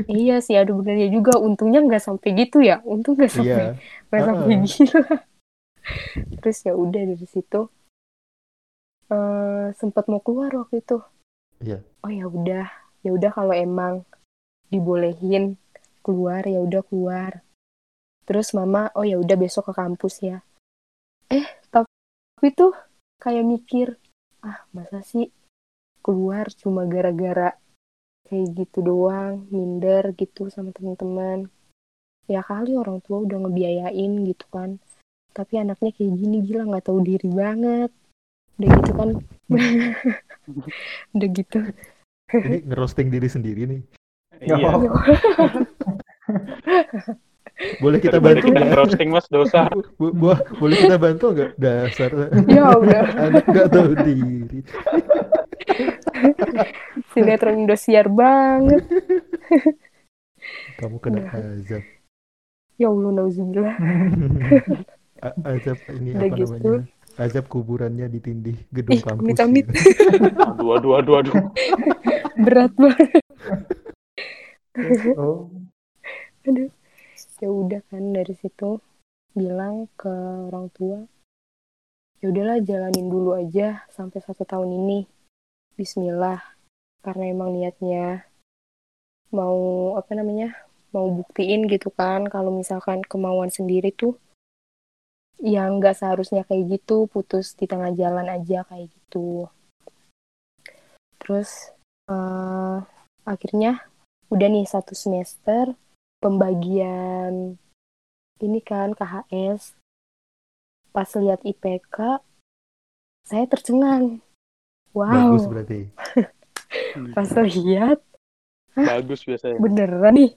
iya sih aduh benernya juga untungnya nggak sampai gitu ya untung nggak sampai Iya. nggak sampai Ah. gila terus ya udah dari situ eh sempat mau keluar waktu itu Iya. oh ya udah ya udah kalau emang dibolehin keluar ya udah keluar terus mama oh ya udah besok ke kampus ya. Eh tapi tuh kayak mikir ah masa sih keluar cuma gara-gara kayak gitu doang minder gitu sama teman-teman? Ya kali orang tua udah ngebiayain gitu kan. Tapi anaknya kayak gini gila nggak tahu diri banget. Udah gitu kan. Udah gitu. Ini ngerosting diri sendiri nih. Nggak Iya. Boleh kita Daripada bantu kita roasting mas dosa. Bu- bu- boleh kita bantu nggak? Dasar ya udah anak nggak tahu diri. sinetron Indosiar banget Kamu kena Udah. azab. ya Allah nauzubillah azab ini Udah apa gitu. namanya? Azab kuburannya ditindih gedung Ih, kampus. amit-amit. gitu. Aduh, aduh, aduh, aduh. berat banget Oh, ya udah kan dari situ bilang ke orang tua ya udahlah jalanin dulu aja sampai satu tahun ini. Bismillah karena emang niatnya mau apa namanya mau buktiin gitu kan kalau misalkan kemauan sendiri tuh yang nggak seharusnya kayak gitu putus di tengah jalan aja kayak gitu. Terus eh, akhirnya udah nih satu semester pembagian ini kan KHS pas lihat IPK saya tercengang. Wow. Bagus berarti. pas lihat Bagus biasanya. beneran nih?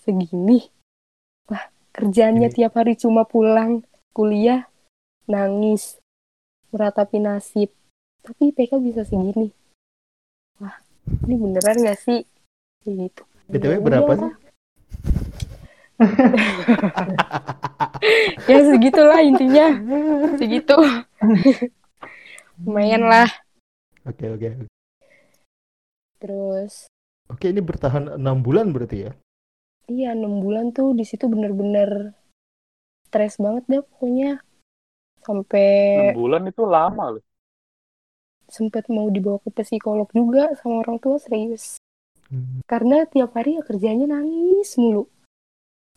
Segini? Wah kerjaannya Ini- tiap hari cuma pulang kuliah nangis meratapi nasib. Tapi IPK bisa segini. Wah ini beneran gak sih? Gitu. BTW berapa udah. sih? Ya segitulah intinya segitu lumayan lah Oke oke. terus Oke ini bertahan enam bulan berarti ya? iya enam bulan tuh di situ bener-bener stres banget deh pokoknya sampai Enam bulan itu lama loh. sempet mau dibawa ke psikolog juga sama orang tua serius Hmm. karena tiap hari ya kerjanya nangis mulu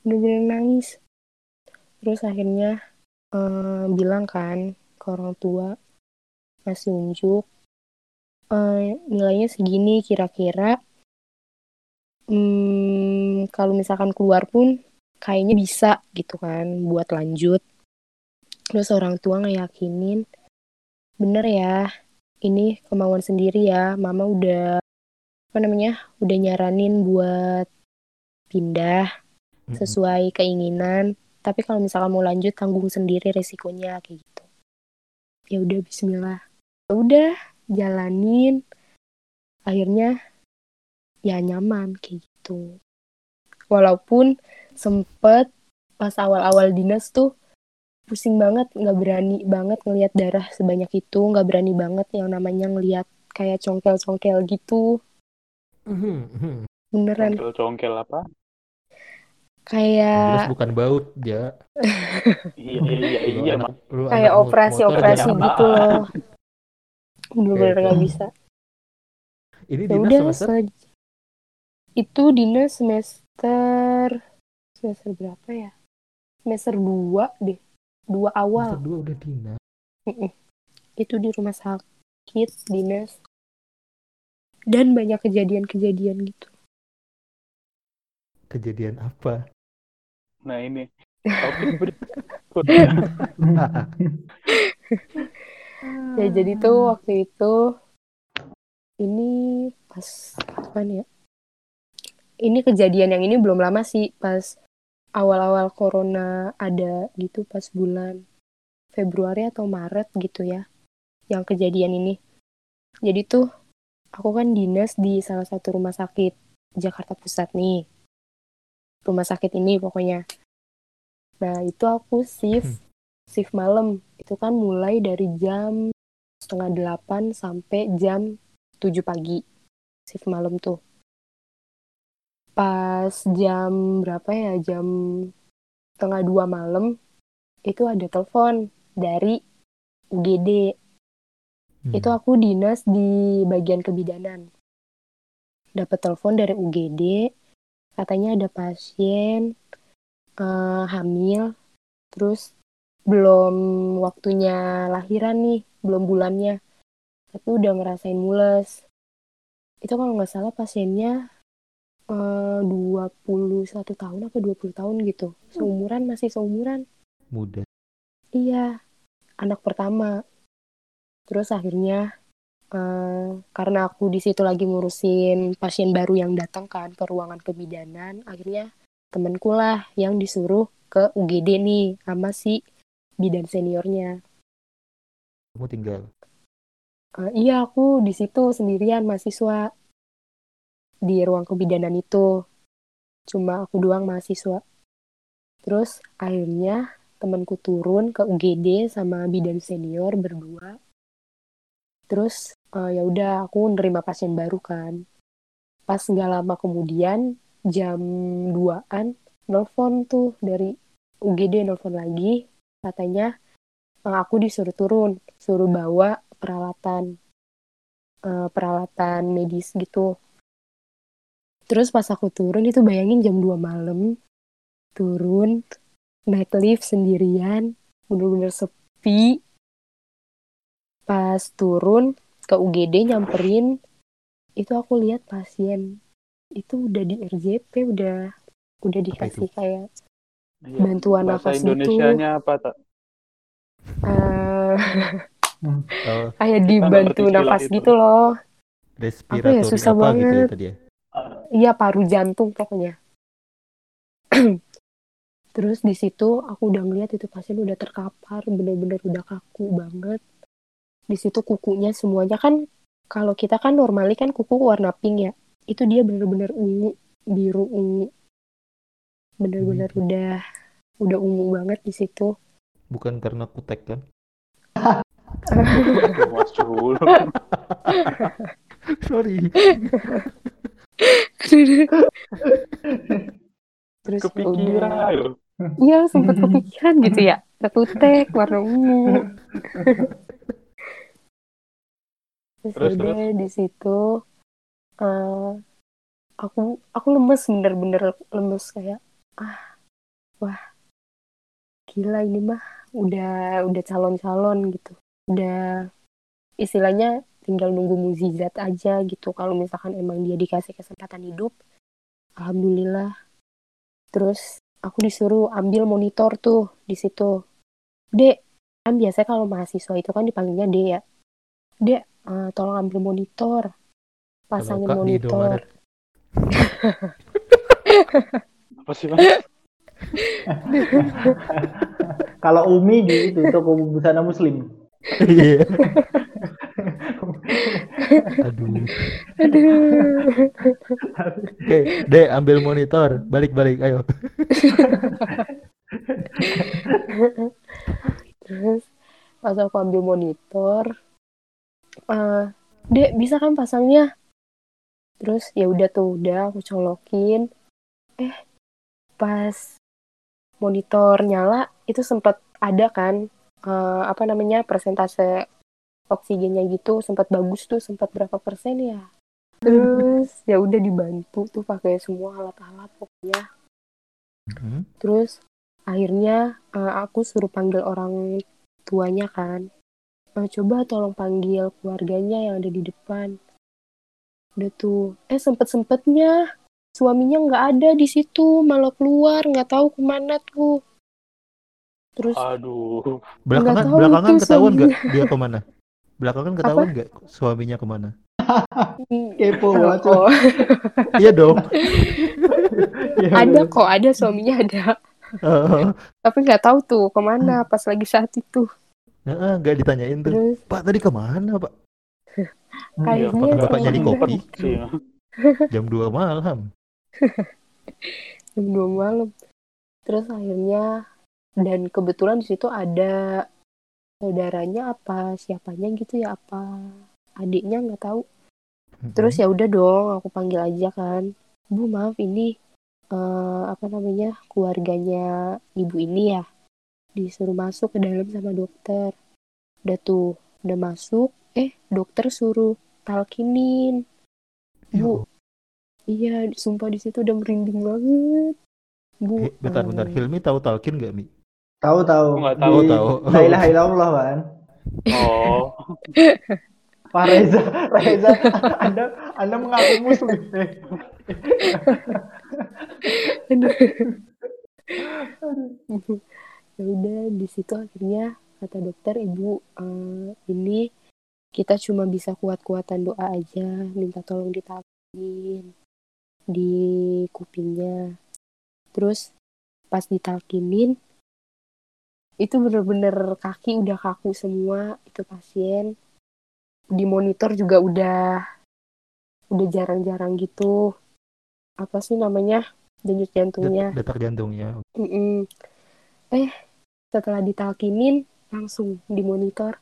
bener-bener nangis. Terus akhirnya eh, bilang kan ke orang tua ngasih unjuk eh, nilainya segini kira-kira. Hmm, kalau misalkan keluar pun kayaknya bisa gitu kan buat lanjut. Terus orang tua ngeyakinin bener ya ini kemauan sendiri ya mama udah apa namanya udah nyaranin buat pindah. Sesuai keinginan. Tapi kalau misalkan mau lanjut tanggung sendiri resikonya kayak gitu. Ya udah Bismillah. Ya udah jalanin. Akhirnya ya nyaman kayak gitu. Walaupun sempet pas awal-awal dinas tuh pusing banget nggak berani banget ngelihat darah sebanyak itu nggak berani banget yang namanya ngelihat kayak congkel-congkel gitu. Mhm, mhm. beneran. Congkel-congkel apa? Jelas kayak bukan baut ya. Iya, iya, iya. anak, lu kayak operasi-operasi motor gitu loh. Bener-bener nggak bisa. Ini ya dinas udah semester? se- itu dinas semester semester berapa ya? Semester 2 deh. Dua semester awal dua udah dinas. Mm-mm. itu di rumah sakit dinas dan banyak kejadian-kejadian gitu Kejadian apa? Nah ini. Ya jadi tuh waktu itu ini pas kapan ya ini kejadian yang ini belum lama sih pas awal-awal corona ada gitu pas bulan Februari atau Maret gitu ya yang kejadian ini jadi tuh aku kan dinas di salah satu rumah sakit Jakarta Pusat nih rumah sakit ini pokoknya. Nah itu aku shift shift malam. Itu kan mulai dari jam setengah delapan sampai jam 7 pagi shift malam tuh. Pas jam berapa ya? Jam setengah dua malam itu ada telepon dari UGD Hmm. itu aku dinas di bagian kebidanan. Dapat telepon dari UGD katanya ada pasien eh, hamil terus belum waktunya lahiran nih belum bulannya tapi udah ngerasain mules itu kalau nggak salah pasiennya eh, 21 tahun apa 20 tahun gitu seumuran masih seumuran muda. Iya, anak pertama. Terus akhirnya eh, karena aku di situ lagi ngurusin pasien baru yang datang kan ke ruangan kebidanan, akhirnya temenku lah yang disuruh ke UGD nih sama si bidan seniornya. Kamu tinggal. Eh, iya, aku di situ sendirian mahasiswa di ruang kebidanan itu. Cuma aku doang mahasiswa. Terus akhirnya temanku turun ke UGD sama bidan senior berdua. Terus eh, ya udah aku nerima pasien baru kan. Pas nggak lama kemudian jam 2-an nelfon tuh dari UGD nelfon lagi katanya eh, aku disuruh turun, suruh bawa peralatan eh, peralatan medis gitu. Terus pas aku turun itu bayangin jam 2 malam turun naik lift sendirian bener-bener sepi pas turun ke UGD nyamperin itu aku lihat pasien itu udah di RJP udah udah dikasih kayak Iya. bantuan Bahasa nafas gitu Indonesianya apa tak? eh, Oh, kayak dibantu nafas itu. gitu loh respiratori ya, susah apa gitu ya banget. tadi ya? iya paru jantung pokoknya terus di situ aku udah ngeliat itu pasien udah terkapar bener-bener udah kaku banget di situ kukunya semuanya kan kalau kita kan normally kan kuku warna pink ya itu dia bener-bener ungu biru ungu. Bener-bener Hmm. udah udah ungu banget di situ. Bukan karena kutek kan? Sorry. terus Kepikiran iya sempet kepikiran gitu ya. Ketutek warna ungu terus Terus, di situ eh, aku aku lemes bener-bener lemes kayak ah wah gila ini mah udah udah calon-calon gitu. Udah istilahnya tinggal nunggu mukjizat aja gitu kalau misalkan emang dia dikasih kesempatan hidup alhamdulillah. Terus aku disuruh ambil monitor tuh di situ. Dek kan biasanya kalau mahasiswa itu kan dipanggilnya dek ya? Dek uh, tolong ambil monitor pasangin Kak monitor. Apa sih? Kalau Umi di itu toko busana muslim. Iya. Aduh. aduh Oke, Dek, ambil monitor. Balik-balik, ayo. terus pas aku ambil monitor eh dek bisa kan pasangnya terus ya udah tuh udah aku colokin eh pas monitor nyala itu sempat ada kan eh, apa namanya persentase oksigennya gitu sempat bagus tuh sempat berapa persen ya terus ya udah dibantu tuh pakai semua alat-alat pokoknya Hmm. Terus akhirnya eh, aku suruh panggil orang tuanya kan. Eh, coba tolong panggil keluarganya yang ada di depan. Udah tuh, eh sempet-sempetnya suaminya nggak ada di situ, malah keluar, nggak tahu ke mana tuh. Terus Aduh. Belakangan, tahu belakangan ketahuan nggak dia ke mana? Belakangan ketahuan nggak suaminya ke mana? Kepo oh, banget. Iya dong. Iya, ada kok, ada suaminya ada. Tapi nggak tahu tuh ke mana pas lagi saat itu. Heeh, nggak ditanyain tuh. Terus Pak tadi ke mana, Pak? Hmm. Kayaknya apakah Bapak nyari kopi? Sih, ya. Jam 2 malam. jam 2 malam. Terus akhirnya dan kebetulan di situ ada saudaranya apa siapanya gitu ya apa adiknya nggak tahu. Terus ya udah dong aku panggil aja kan. Bu maaf ini eh, apa namanya keluarganya ibu ini ya disuruh masuk ke dalam sama dokter. Udah tuh udah masuk eh dokter suruh talkinin. Bu, iya sumpah di situ udah merinding banget. Bu, Eh, bentar, bentar. Hilmi tahu talkin nggak, Mi? Tahu tahu. Nggak tahu. Di Oh, tahu. La ilaha illallah kan. Oh. Pak Reza, Reza, Anda Anda mengaku muslim. Eh, ya udah di situ akhirnya kata dokter ibu eh, ini kita cuma bisa kuat-kuatan doa aja minta tolong ditalkin di kupingnya. Terus pas ditalkinin itu bener-bener kaki udah kaku semua itu pasien. Di monitor juga udah udah jarang-jarang gitu. Apa sih namanya? Denyut jantungnya. Det- Detak jantungnya. Mm-mm. Eh, setelah ditalkinin, langsung di monitor.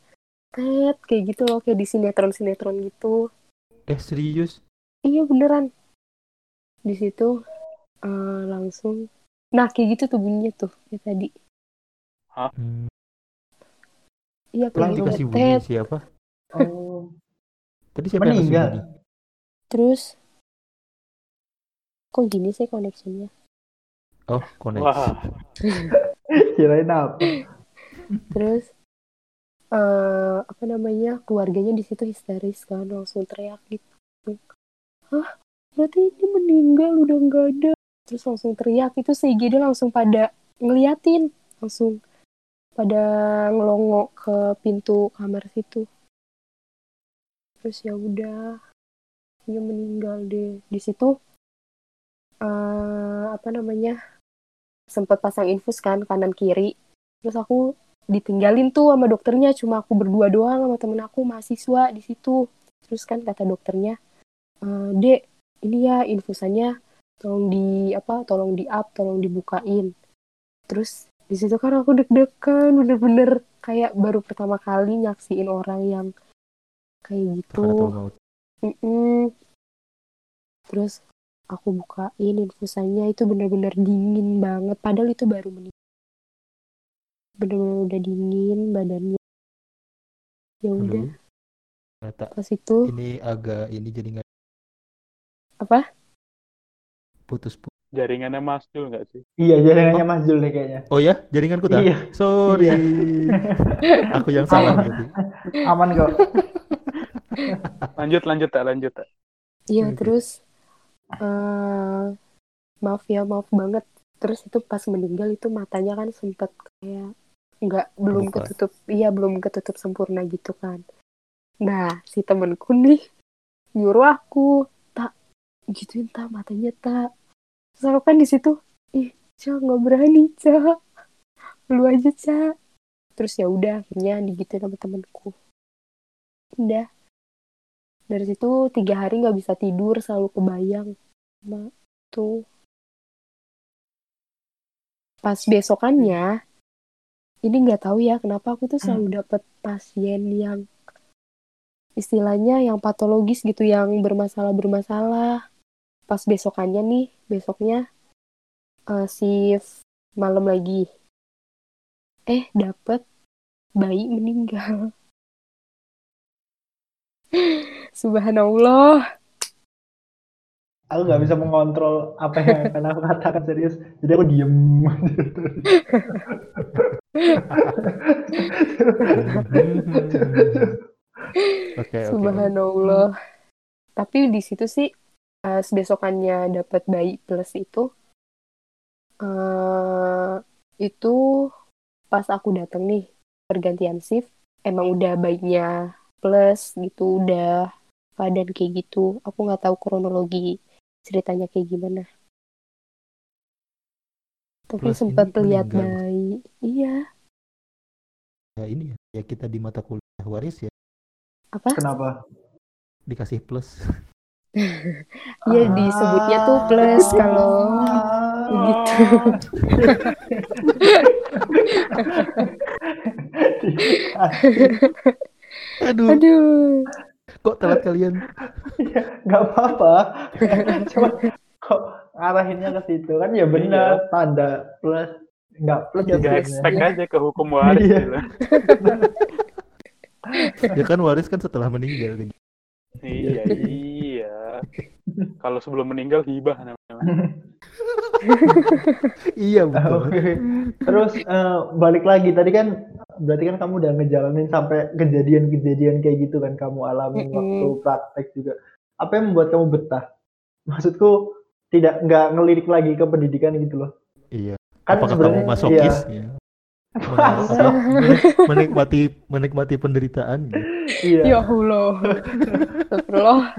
Tet, kayak gitu loh, kayak di sinetron-sinetron gitu. Eh, serius? Iya, beneran. Di situ, eh, langsung. Nah, kayak gitu tuh bunyinya tuh, kayak tadi. Hmm. Iya, kayak gitu. kasih bunyi Tet, siapa? Oh, Tadi siapa yang meninggal. bunyi? terus, kok gini sih koneksinya? Oh, koneksi. Kirain apa? Terus, eh apa namanya, keluarganya di situ histeris kan, langsung teriak gitu. Hah, berarti ini meninggal, udah nggak ada. Terus langsung teriak, itu si dia langsung pada ngeliatin, langsung pada ngelongok ke pintu kamar situ. Terus ya udah, dia meninggal deh. Di situ, eh apa namanya, sempat pasang infus kan kanan kiri. Terus aku ditinggalin tuh sama dokternya cuma aku berdua doang sama temen aku mahasiswa di situ terus kan kata dokternya "E, dek ini ya infusannya tolong di apa tolong di up tolong dibukain terus di situ kan aku deg-degan bener-bener kayak baru pertama kali nyaksiin orang yang kayak gitu maut. Mm-mm. terus aku bukain infusannya itu bener-bener dingin banget padahal itu baru meninggal bener-bener udah dingin badannya ya udah. Ternyata pas itu ini agak ini jadi nggak apa putus putus. Jaringannya Mas Jul nggak sih? Iya, jaringannya Mas Jul deh kayaknya. Oh ya, jaringanku tak? Iya. Sorry. Aku yang salah berarti. Aman kok. Lanjut, lanjut, tak lanjut, tak. Iya terus eh maaf ya maaf banget. Terus itu pas meninggal itu matanya kan sempet kayak nggak belum Buka. ketutup. Iya belum ketutup sempurna gitu kan. Nah si temenku nih nyuruh aku tak gituin tak matanya tak. Terus aku kan di situ ih cak nggak berani cak. Lu aja cak. Terus ya udah akhirnya digituin sama temenku udah dari situ tiga hari nggak bisa tidur selalu kebayang sama tuh. Pas besokannya ini nggak tahu ya kenapa aku tuh selalu dapet pasien yang istilahnya yang patologis gitu yang bermasalah bermasalah pas besokannya nih besoknya eh, shift malam lagi. Eh dapet bayi meninggal Subhanallah. Aku nggak bisa mengontrol apa yang akan aku katakan serius. Jadi aku diem. Oke, oke. Subhanallah. Tapi di situ sih pas besokannya dapat bayi plus itu eh itu pas aku datang nih pergantian shift emang udah bayinya plus gitu udah keadaan kayak gitu. Aku nggak tahu kronologi ceritanya kayak gimana. Tapi Plus ini sempat lihat bayi. Iya. Ya ini ya, ya kita di mata kuliah waris ya Apa? Kenapa? dikasih plus. Iya disebutnya tuh plus kalau gitu. Aduh, Aduh. kok telat kalian? Gak apa-apa. Cuma kok arahinnya ke situ kan ya benar tanda plus nggak plus ya Gak sebenarnya. expect aja ke hukum waris Iya. gitu. Ya kan waris kan setelah meninggal. Iya, iya. Kalau sebelum meninggal hibah namanya. iya betul. Oke. Terus eh, balik lagi tadi kan berarti kan kamu udah ngejalanin sampai kejadian-kejadian kayak gitu kan kamu alami waktu praktek juga. Apa yang membuat kamu betah? Maksudku tidak nggak ngelirik lagi ke pendidikan gitu loh. Iya. Kan Apakah sebenarnya kamu masokis? iya, Ya. Apa, menikmati menikmati penderitaan. iya. Ya Allah. Astagfirullah.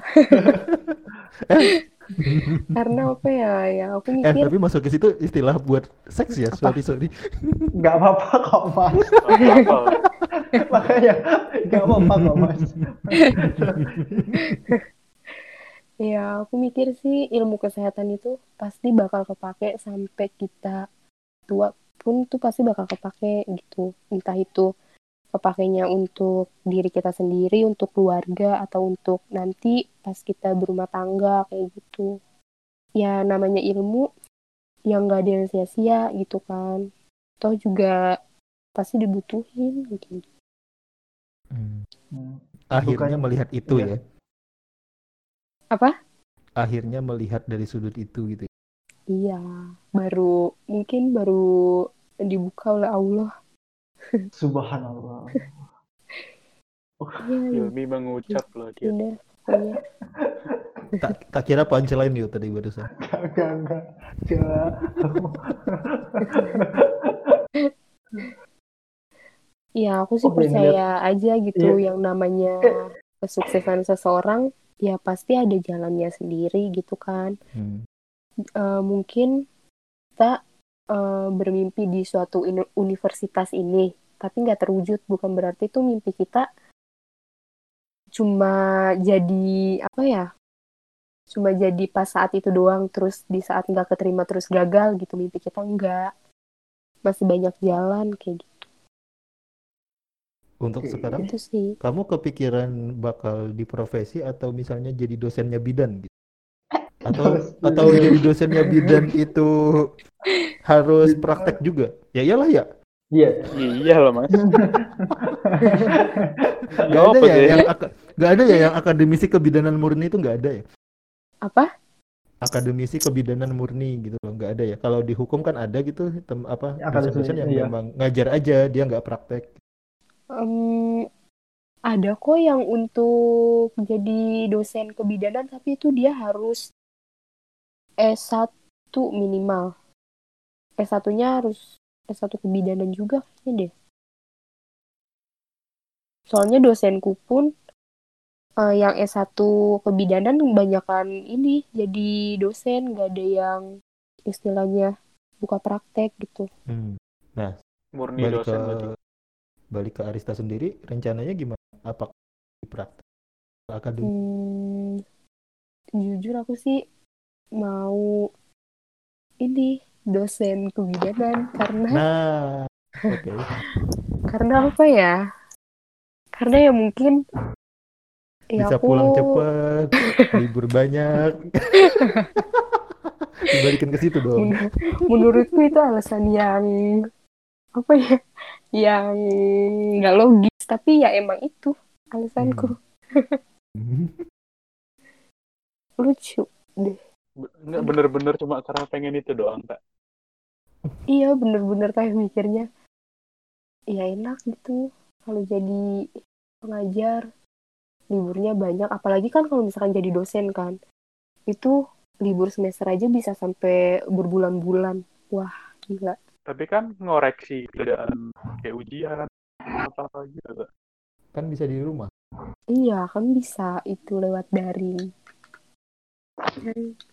Karena apa ya? Ya aku Eh mikir tapi masokis itu istilah buat seks ya? Sorry sorry. nggak apa-apa kok mas. Apa? Makanya nggak apa-apa kok mas. ya aku mikir sih ilmu kesehatan itu pasti bakal kepake sampai kita tua pun tuh pasti bakal kepake gitu. Entah itu kepakainya untuk diri kita sendiri, untuk keluarga atau untuk nanti pas kita berumah tangga kayak gitu. Ya namanya ilmu yang nggak ada yang sia-sia gitu kan. Toh juga pasti dibutuhin gitu. Hmm. Hmm. Akhirnya Bukan- melihat itu iya. ya. Apa? Akhirnya melihat dari sudut itu gitu. Iya, baru mungkin baru dibuka oleh Allah. Subhanallah. Iya, iya, Ilmi mengucap loh dia. udah pokoknya. Tak, tak kira punchline yuk tadi barusan. Enggak, enggak, enggak. Ya, aku sih Oh, yang percaya aja gitu Iya. yang namanya kesuksesan seseorang ya pasti ada jalannya sendiri gitu kan. Hmm. Eh, mungkin kita eh, bermimpi di suatu uni- universitas ini, tapi nggak terwujud, bukan berarti itu mimpi kita cuma jadi apa ya? Cuma jadi pas saat itu doang, terus di saat nggak keterima terus gagal gitu mimpi kita nggak. Masih banyak jalan kayak gitu Untuk Oke. sekarang Itu sih. kamu kepikiran bakal di profesi atau misalnya jadi dosennya bidan gitu? Atau Dosen. atau jadi dosennya bidan itu harus praktek juga? Ya iyalah ya. Iya. Iya loh mas. Gak ada apa ya yang aka- gak ada ya yang akademisi kebidanan murni itu gak ada ya. Apa? akademisi kebidanan murni gitu loh nggak ada ya kalau di hukum kan ada gitu tem apa Akademisi, dosen-dosen yang iya. memang ngajar aja dia nggak praktek Em, ada kok yang untuk jadi dosen kebidanan tapi itu dia harus S1 minimal. S1-nya harus S1 kebidanan juga kayaknya deh. Soalnya dosenku pun eh, yang S1 kebidanan kebanyakan ini jadi dosen, nggak ada yang istilahnya buka praktek gitu. Hmm. nah Murni balik ke dosen berarti. balik ke Arista sendiri rencananya gimana apa di praktek akademi Hmm, jujur aku sih mau ini dosen kebidanan karena nah oke karena apa ya? Karena ya mungkin ya bisa aku pulang cepat libur banyak dibalikin ke situ dong men- menurutku itu alasan yang apa ya? Yang nggak logis tapi ya emang itu alasanku Hmm. lucu deh. Nggak bener-bener cuma karena pengen itu doang, Kak. Iya bener-bener kayak mikirnya ya enak gitu kalau jadi pengajar liburnya banyak. Apalagi kan kalau misalkan jadi dosen kan itu libur semester aja bisa sampai berbulan-bulan. Wah gila. Tapi kan ngoreksi kerjaan kayak ujian apa-apa gitu, Kak. kan bisa di rumah. Iya kan bisa itu lewat daring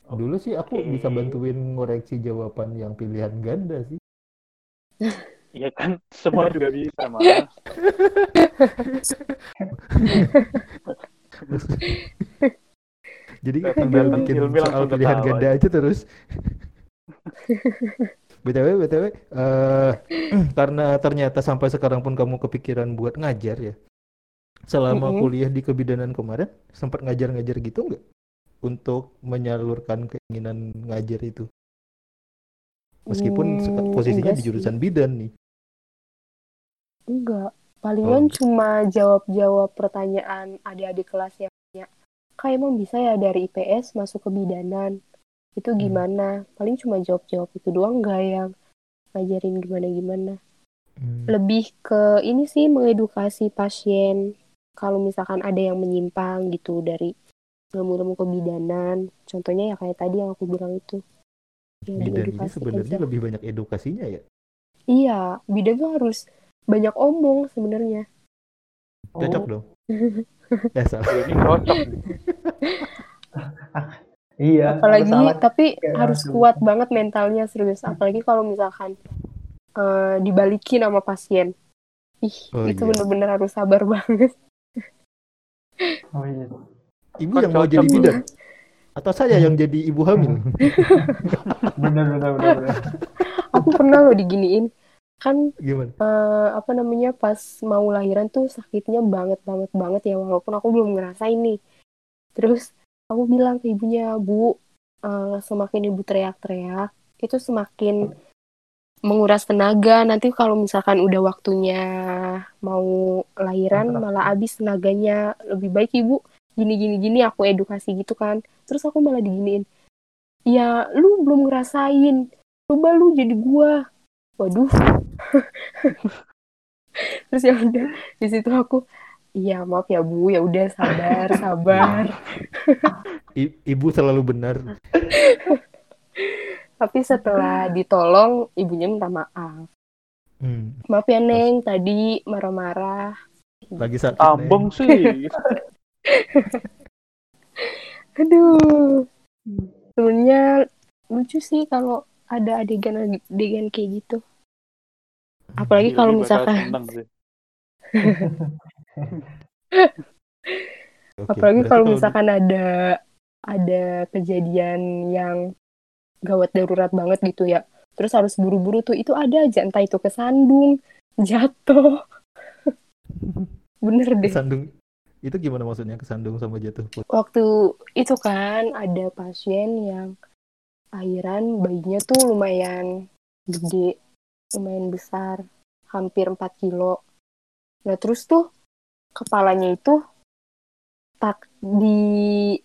dulu sih aku Oke. bisa bantuin ngoreksi jawaban yang pilihan ganda sih Iya kan, semua juga bisa, Mas. jadi Datang- tinggal bikin soal pilihan ketawa. ganda aja terus btw btw eh, karena ternyata sampai sekarang pun kamu kepikiran buat ngajar ya selama Mm-mm. kuliah di kebidanan kemarin sempat ngajar-ngajar gitu nggak untuk menyalurkan keinginan ngajar itu meskipun Hmm, posisinya enggak di sih. jurusan bidan nih enggak palingan Oh. cuma jawab-jawab pertanyaan adik-adik kelas yang tanya kak emang bisa ya dari IPS masuk ke bidanan itu Hmm. gimana paling cuma jawab-jawab itu doang nggak yang ngajarin gimana-gimana Hmm. lebih ke ini sih mengedukasi pasien kalau misalkan ada yang menyimpang gitu dari ilmu-ilmu kebidanan contohnya ya kayak tadi yang aku bilang itu ya bidan ini sebenarnya aja. lebih banyak edukasinya ya iya bidan tuh harus banyak omong sebenarnya cocok Oh, dong eh salah Ini cocok. Iya. apalagi salah. tapi kayak harus langsung. kuat banget mentalnya serius apalagi kalau misalkan eh, dibalikin sama pasien ih Oh, itu iya. bener-bener harus sabar banget Oh iya. Ibu yang mau jadi bidan atau saya yang jadi ibu hamil? Bener bener bener. bener. aku pernah loh diginiin. Kan gimana? eh, apa namanya pas mau lahiran tuh sakitnya banget banget banget ya. Walaupun aku belum ngerasain nih. Terus aku bilang ke ibunya bu eh, semakin ibu teriak-teriak itu semakin menguras tenaga. Nanti kalau misalkan udah waktunya mau lahiran malah habis tenaganya. Lebih baik ibu gini gini gini aku edukasi gitu kan. Terus aku malah diginiin ya lu belum ngerasain. Coba lu jadi gua. Waduh. Terus ya udah di situ aku iya maaf ya bu. Ya udah sabar sabar. I- ibu selalu benar. Tapi setelah ditolong ibunya minta maaf. Hmm, maaf ya neng tadi marah-marah. Lagi sakit Tambeng sih. aduh. Sebenarnya lucu sih kalau ada adegan-adegan kayak gitu. Apalagi kalau Hilmi bakal misalkan apalagi kalau misalkan ada ada kejadian yang gawat darurat banget gitu ya. Terus harus buru-buru tuh itu ada aja. Entah itu kesandung jatuh. Bener deh. Kesandung itu gimana maksudnya kesandung sama jatuh waktu itu kan ada pasien yang akhiran bayinya tuh lumayan gede lumayan besar hampir 4 kilo nah terus tuh kepalanya itu tak di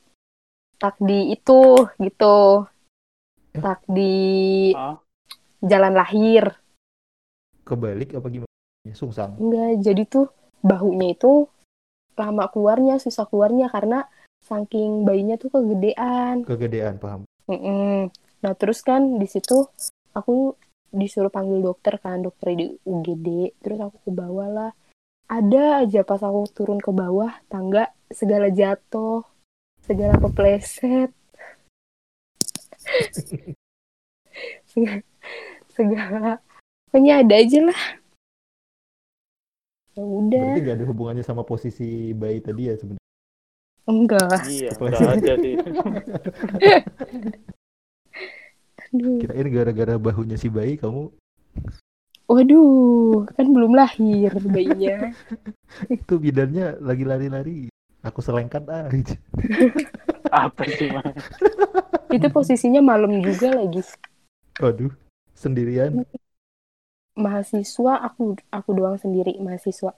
tak di itu gitu Eh? tak di Ah, jalan lahir Kebalik apa gimana? Sungsang. enggak jadi tuh bahunya itu lama keluarnya susah keluarnya karena saking bayinya tuh kegedean. Kegedean, paham. Mm-mm. Nah terus kan di situ aku disuruh panggil dokter kan dokter di UGD terus aku ke bawah lah. Ada aja pas aku turun ke bawah tangga segala jatuh segala kepleset. Segala, segala. Pokoknya ada aja lah ya udah Berarti gak ada hubungannya sama posisi bayi tadi ya sebenarnya. enggak iya, Kepleset. udah aja sih. Kirain gara-gara bahunya si bayi kamu waduh kan belum lahir bayinya itu bidannya lagi lari-lari. Aku selengkat ah. gitu. Apa sih, Mas? itu posisinya malam juga lagi Waduh, sendirian. Mahasiswa aku aku doang sendiri mahasiswa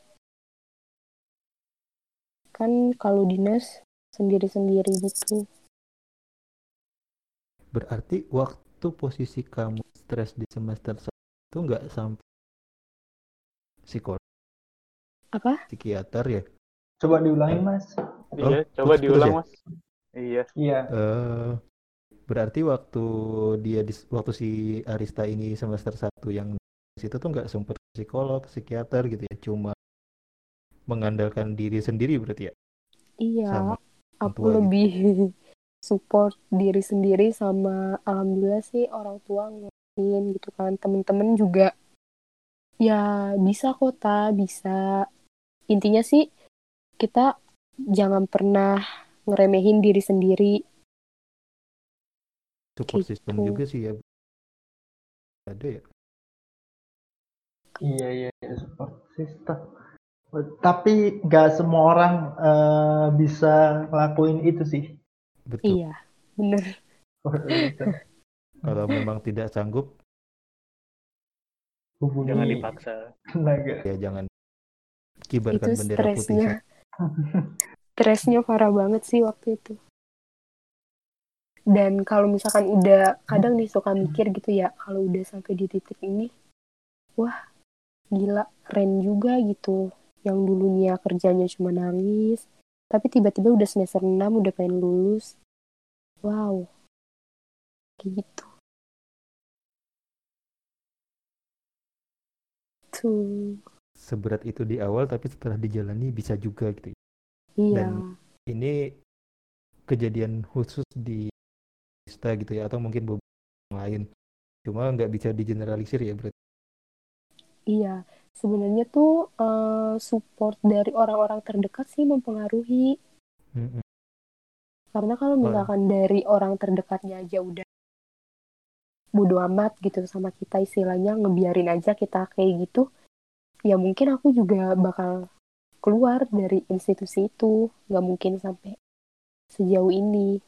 kan kalau dinas sendiri-sendiri gitu Berarti waktu posisi kamu stres di semester satu itu nggak sampai psikolog, apa psikiater ya? Coba diulangin mas. Iya, Oh, coba putus-putus diulang, ya? Mas. Iya. Iya. Eh, berarti waktu dia di, waktu si Arista ini semester satu yang situ tuh nggak sempet ke psikolog, psikiater gitu ya, cuma mengandalkan diri sendiri berarti ya, iya sama aku gitu. lebih support diri sendiri sama alhamdulillah sih orang tua ngertiin gitu kan temen-temen juga ya bisa kok ta bisa intinya sih kita jangan pernah ngeremehin diri sendiri Support system Gitu. juga sih ya. Ada ya. Iya iya iya, support system. Tapi nggak semua orang eh, bisa ngelakuin itu sih. Betul. iya bener Kalau memang tidak sanggup, Hubungi Jangan dipaksa. ya jangan kibarkan itu bendera putih. stresnya stresnya parah banget sih waktu itu dan kalau misalkan udah kadang nih suka mikir gitu ya kalau udah sampai di titik ini wah gila keren juga gitu yang dulunya kerjanya cuma nangis tapi tiba-tiba udah semester 6 udah pengen lulus wow kayak gitu tuh Seberat itu di awal, tapi setelah dijalani bisa juga gitu. iya Dan- Ini kejadian khusus di Arista gitu ya, atau mungkin beberapa lain. Cuma nggak bisa digeneralisir ya berarti. Iya, sebenarnya tuh eh, support dari orang-orang terdekat sih mempengaruhi. Mm-mm. Karena kalau Oh, misalkan dari orang terdekatnya aja udah bodo amat gitu sama kita istilahnya ngebiarin aja kita kayak gitu, ya mungkin aku juga bakal keluar dari institusi itu. Nggak mungkin sampai sejauh ini.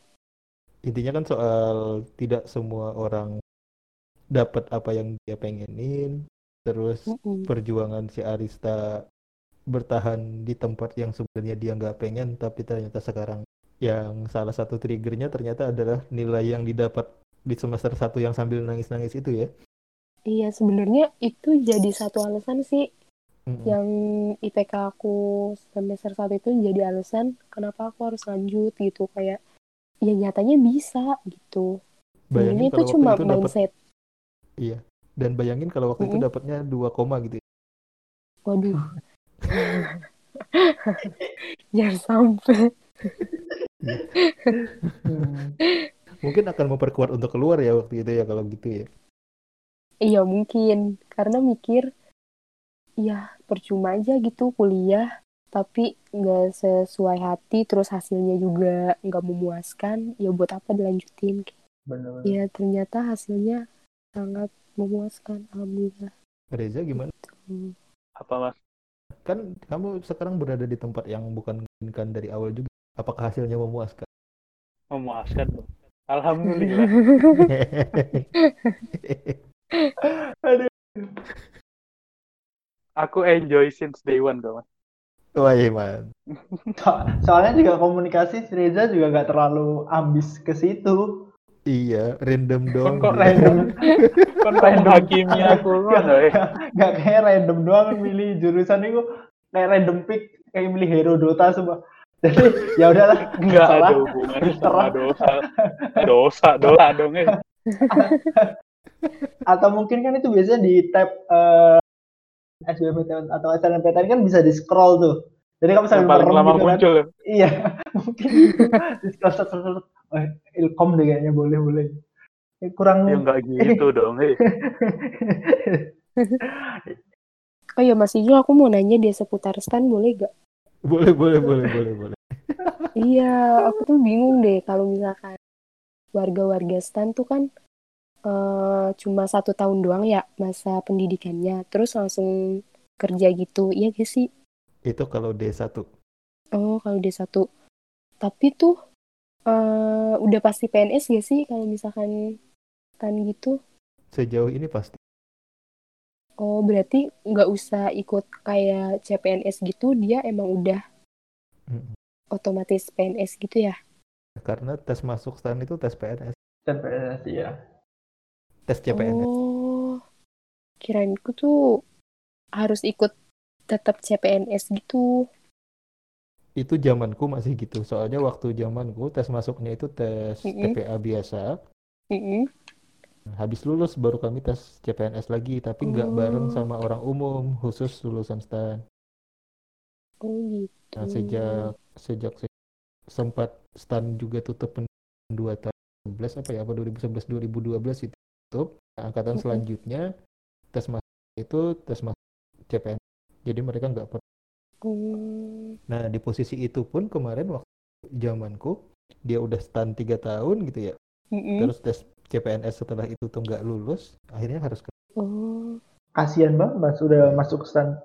Intinya kan soal tidak semua orang dapat apa yang dia pengenin, terus Mm-mm. perjuangan si Arista bertahan di tempat yang sebenarnya dia nggak pengen tapi ternyata sekarang yang salah satu triggernya ternyata adalah nilai yang didapat di semester satu yang sambil nangis-nangis itu ya. Iya, sebenarnya itu jadi satu alasan sih. Mm-mm. yang IPK aku semester satu itu jadi alasan kenapa aku harus lanjut gitu kayak ya nyatanya bisa gitu. Bayangin kalau waktu cuma itu mindset. Iya dan bayangin kalau waktu itu Mm-mm. dapatnya dua koma gitu ya. waduh jangan sampai Hmm. mungkin akan memperkuat untuk keluar ya waktu itu ya kalau gitu ya iya mungkin karena mikir ya percuma aja gitu kuliah tapi nggak sesuai hati terus hasilnya juga nggak memuaskan ya buat apa dilanjutin Bener. ya ternyata hasilnya sangat memuaskan alhamdulillah Reza gimana Hmm. Apa, Mas? kan kamu sekarang berada di tempat yang bukan menginginkan dari awal juga apakah hasilnya memuaskan Memuaskan. Alhamdulillah. Aduh. Aku enjoy since day one, kok, Mas. Wah, iya, man. So- soalnya juga komunikasi si Reza juga nggak terlalu ambis ke situ. Iya, random doang. kok dia. random Kan kamu menghakimi aku kan eh. nggak kayak random doang milih jurusan itu kayak random pick kayak milih Herodota semua. Jadi ya udahlah Enggak ada hubungannya sama dosa. Dosa, dosa dong eh. Atau mungkin kan itu biasanya di tab eh, SBMPTN atau SNMPTN kan bisa di scroll tuh. Jadi kamu sambil paling lama gitu kan. muncul. Iya, mungkin di scroll Oh, ilkom deh kayaknya boleh boleh. Eh, Kurang Ya enggak gitu dong eh. Oh ya Mas Ijo, aku mau nanya dia seputar stan boleh gak? Boleh, boleh, boleh, boleh, boleh. Iya, aku tuh bingung deh kalau misalkan warga-warga stan tuh kan eh, cuma satu tahun doang ya masa pendidikannya, terus langsung kerja gitu, iya gak sih? Itu kalau D1. Oh, kalau dia satu. Tapi tuh eh, udah pasti PNS gak sih kalau misalkan stan gitu? Sejauh ini pasti. Oh, berarti nggak usah ikut kayak CPNS gitu, dia emang udah Mm-mm. otomatis PNS gitu ya? Karena tes masuk STAN itu tes PNS, TPS ya. tes CPNS. Oh, kirainku tuh harus ikut tetap CPNS gitu. Itu zamanku masih gitu. Soalnya waktu zamanku tes masuknya itu tes Mm-mm. TPA biasa. Mm-mm. Habis lulus baru kami tes CPNS lagi, tapi nggak Oh. bareng sama orang umum, khusus lulusan STAN. Oh gitu. Nah, sejak sejak se- sempat STAN juga tutup pen- dua tahun 2011 apa ya apa 2011 2012 itu tutup. Nah, angkatan Mm-mm. selanjutnya tes masuk itu tes masuk CPNS. Jadi mereka nggak per- Hmm. Nah, di posisi itu pun kemarin waktu zamanku dia udah STAN tiga tahun gitu ya. Mm-mm. Terus tes CPNS setelah itu tuh nggak lulus, akhirnya harus ke Oh, Kasihan banget mas udah masuk stan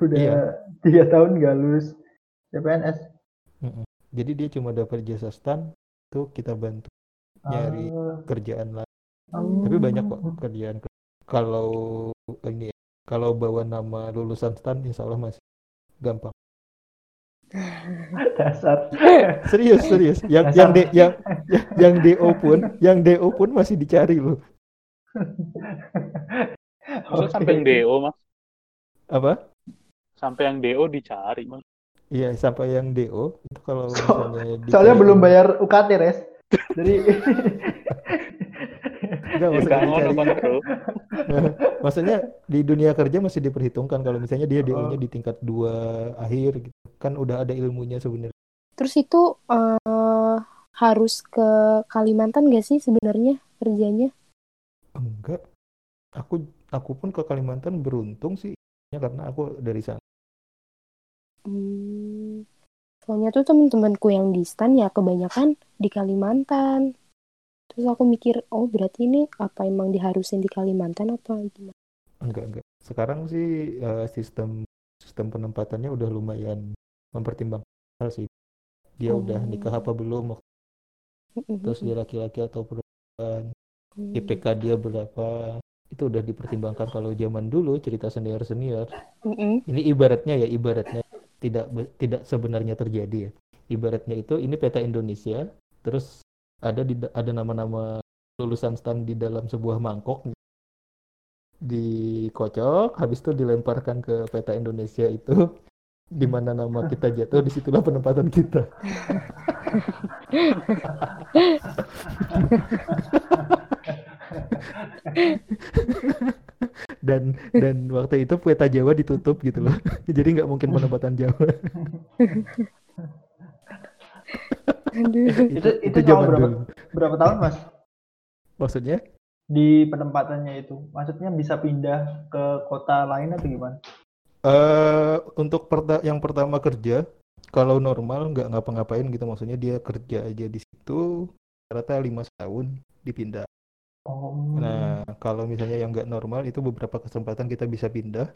udah Iya. tiga tahun nggak lulus CPNS. Mm-mm. Jadi dia cuma dapat jasa STAN tuh kita bantu nyari Ah, kerjaan lain. hmm. Tapi banyak kok kerjaan. Kalau ini ya, kalau bawa nama lulusan STAN insya Allah masih gampang. dasar. Serius, serius. Yang yang D, yang yang, yang DO pun, yang DO pun masih dicari loh. Maksudnya Oke. sampai yang DO, Mas. Apa? Sampai yang DO dicari, Mas. Iya, sampai yang DO itu kalau So- misalnya Soalnya belum bayar UKT res. Jadi Enggak, Ya, maksudnya nggak ngono, dicari. Bang, Bro. Maksudnya di dunia kerja masih diperhitungkan kalau misalnya dia DO-nya Oh. di tingkat dua akhir gitu. Kan udah ada ilmunya sebenarnya. terus itu eh, harus ke Kalimantan gak sih sebenarnya kerjanya? Enggak. Aku aku pun ke Kalimantan beruntung sih Ya, karena aku dari sana. Hmm. Soalnya tuh temen-temenku yang di stan ya kebanyakan di Kalimantan. Terus aku mikir, oh berarti ini apa emang diharusin di Kalimantan apa gimana? Enggak, enggak. Sekarang sih eh, sistem sistem penempatannya udah lumayan mempertimbangkan hal sih. Dia udah Oh. nikah apa belum, terus dia laki-laki atau perempuan, Hmm. IPK dia berapa. Itu udah dipertimbangkan kalau zaman dulu cerita senior-senior. Mm-mm. Ini ibaratnya ya, ibaratnya tidak tidak sebenarnya terjadi ya. Ibaratnya itu ini peta Indonesia, terus ada di ada nama-nama lulusan stan di dalam sebuah mangkok dikocok, habis itu dilemparkan ke peta Indonesia itu di mana nama kita jatuh, di situlah penempatan kita. dan dan waktu itu peta Jawa ditutup gitu loh, jadi nggak mungkin penempatan Jawa. Aduh. itu itu itu berapa dulu. berapa tahun mas Maksudnya? di penempatannya itu? Maksudnya bisa pindah ke kota lain atau gimana? eh untuk perta- yang pertama kerja, kalau normal nggak ngapa-ngapain gitu, maksudnya dia kerja aja di situ, rata lima tahun dipindah. Oh. Nah, kalau misalnya yang nggak normal itu beberapa kesempatan kita bisa pindah.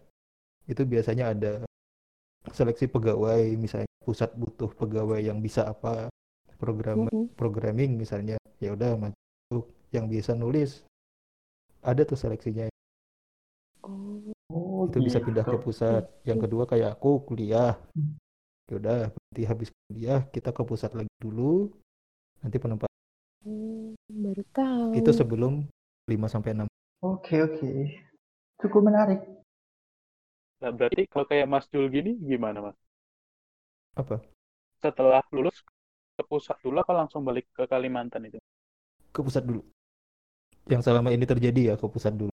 Itu biasanya ada seleksi pegawai, misalnya pusat butuh pegawai yang bisa apa, program Mm-mm. programming misalnya, ya udah masuk yang bisa nulis. Ada tuh seleksinya. Oh. Itu bisa pindah ke pusat. Yang kedua kayak aku kuliah. ya udah nanti habis kuliah kita ke pusat lagi dulu nanti penempatan Hmm, baru tahu. itu sebelum 5 sampai 6 Oke oke. Cukup menarik. Nah, berarti kalau kayak Mas Jul gini gimana Mas? apa Setelah lulus ke pusat dulu apa langsung balik ke Kalimantan itu? ke pusat dulu yang selama ini terjadi ya ke pusat dulu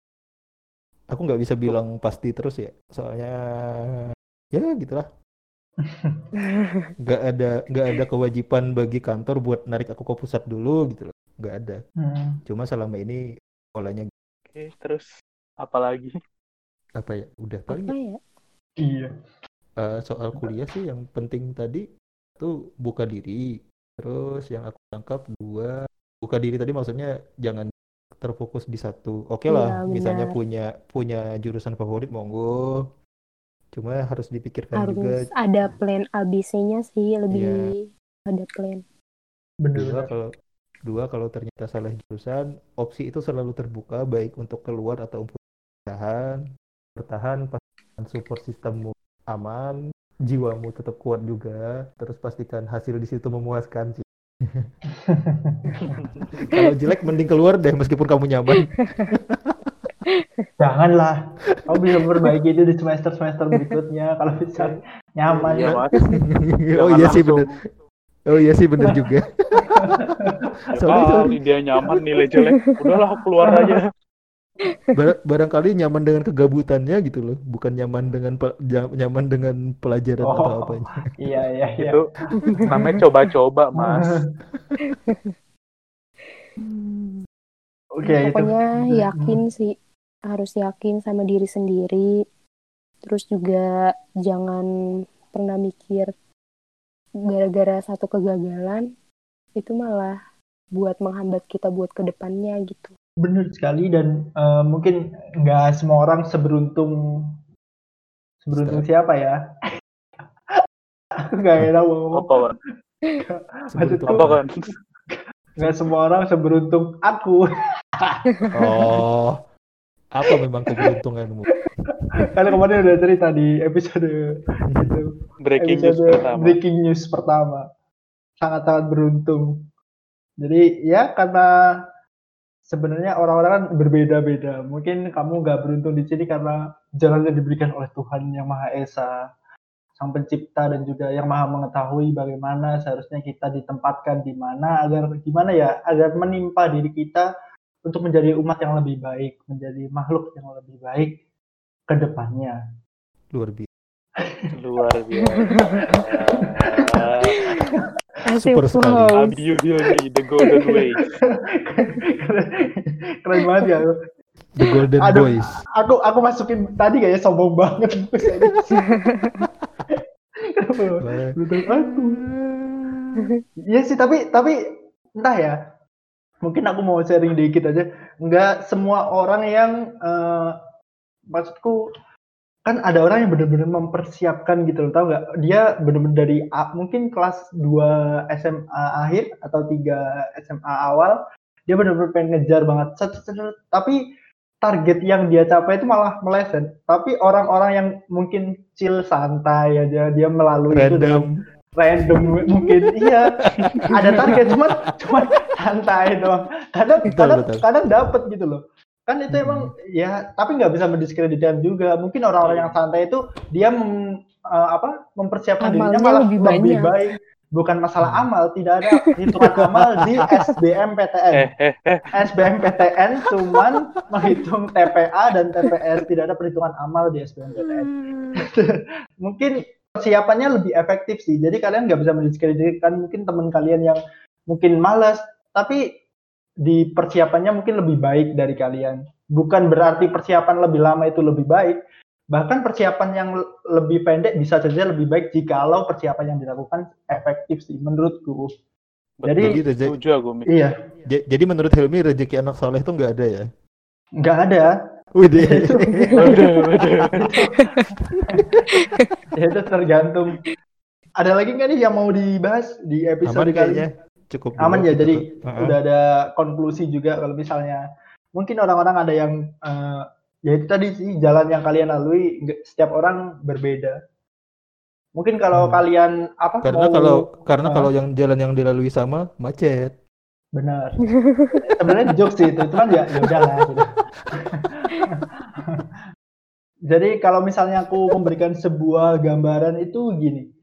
aku nggak bisa bilang pasti terus ya soalnya ya gitulah nggak ada nggak ada kewajiban bagi kantor buat narik aku ke pusat dulu gitu loh nggak ada Hmm. cuma selama ini polanya Oke, terus apa lagi? apa ya udah paling Apa ya? Iya. Eh, soal kuliah sih yang penting tadi tuh buka diri terus yang aku tangkap dua buka diri tadi maksudnya jangan terfokus di satu oke lah Iya, misalnya benar. punya punya jurusan favorit monggo cuma harus dipikirkan juga Harus ada plan ABC-nya sih, lebih Iya. ada plan. dua Benar. kalau dua kalau ternyata salah jurusan opsi itu selalu terbuka baik untuk keluar atau untuk bertahan bertahan pastikan support sistemmu aman jiwamu tetap kuat juga terus pastikan hasil di situ memuaskan sih kalau jelek mending keluar deh meskipun kamu nyaman Janganlah. Kamu bisa memperbaiki itu di semester semester berikutnya kalau bisa nyaman. Iya, Mas. oh iya sih bener oh iya sih bener juga Ah, sorry. dia nyaman nilai jelek. Udahlah keluar aja. Bar- barangkali nyaman dengan kegabutannya gitu loh bukan nyaman dengan nyaman dengan pelajaran atau Oh. apanya Iya iya iya. Itu namanya coba-coba, Mas. Oke itu. Pokoknya Hmm. yakin sih, harus yakin sama diri sendiri. Terus juga jangan pernah mikir gara-gara satu kegagalan itu malah buat menghambat kita buat ke depannya gitu. Benar sekali dan eh, mungkin nggak semua orang seberuntung seberuntung siapa ya? Nggak enak mau ngomong. Apa, kan? Apa kan? Nggak semua orang seberuntung aku. Oh, apa memang keberuntunganmu? Karena kemarin udah cerita di episode itu. Breaking news episode pertama. breaking news pertama. Sangat-sangat beruntung. Jadi ya karena sebenarnya orang-orang kan berbeda-beda. Mungkin kamu nggak beruntung di sini karena jalan yang diberikan oleh Tuhan yang Maha Esa, Sang Pencipta dan juga yang Maha mengetahui bagaimana seharusnya kita ditempatkan di mana agar gimana ya agar menimpa diri kita untuk menjadi umat yang lebih baik, menjadi makhluk yang lebih baik ke depannya. Luar biasa. Luar biasa. Super sekali. Abiyu Hilmi, The Golden Way. Keren banget ya. The Golden Aduh. Boys. Aku aku masukin tadi kayaknya sombong banget. Kenapa? Aku. Iya sih, tapi tapi entah ya. Mungkin aku mau sharing dikit aja. Enggak semua orang yang eh, maksudku kan ada orang yang benar-benar mempersiapkan gitu loh, tahu nggak? Dia benar-benar dari mungkin kelas 2 SMA akhir atau 3 SMA awal, dia benar-benar pengen ngejar banget. Set, set, set, Tapi target yang dia capai itu malah meleset. Tapi orang-orang yang mungkin chill santai aja, dia melalui itu dengan Random. random mungkin iya ada target cuman cuman santai doang kadang Betul, kadang betul. kadang dapat gitu loh kan itu Hmm. emang ya tapi nggak bisa mendiskreditkan juga mungkin orang-orang yang santai itu dia mem- eh, apa mempersiapkan dirinya Amalnya malah lebih lebih, baik bukan masalah Hmm. amal tidak ada hitungan amal di SBMPTN Eh, eh, eh. SBMPTN cuman menghitung TPA dan TPS tidak ada perhitungan amal di SBMPTN mungkin persiapannya lebih efektif sih. Jadi kalian nggak bisa mendiskreditkan mungkin teman kalian yang mungkin malas, tapi di persiapannya mungkin lebih baik dari kalian. Bukan berarti persiapan lebih lama itu lebih baik. Bahkan persiapan yang le- lebih pendek bisa saja lebih baik jikalau persiapan yang dilakukan efektif sih menurutku. Jadi Setuju aku, iya, jadi menurut Helmi rezeki anak soleh itu nggak ada ya? nggak ada. Waduh. Ya, itu tergantung. Ada lagi nggak nih yang mau dibahas di episode Aman kali ini? Cukup aman ya kita jadi tuh. Heeh. udah ada konklusi juga kalau misalnya mungkin orang-orang ada yang eh, ya itu tadi sih jalan yang kalian lalui setiap orang berbeda Mungkin kalau Hmm. kalian apa Karena mau kalau karena Ah. kalau yang jalan yang dilalui sama macet. benar. Sebenarnya jokes sih itu, cuman ya ya udahlah gitu. Jadi kalau misalnya aku memberikan sebuah gambaran itu gini.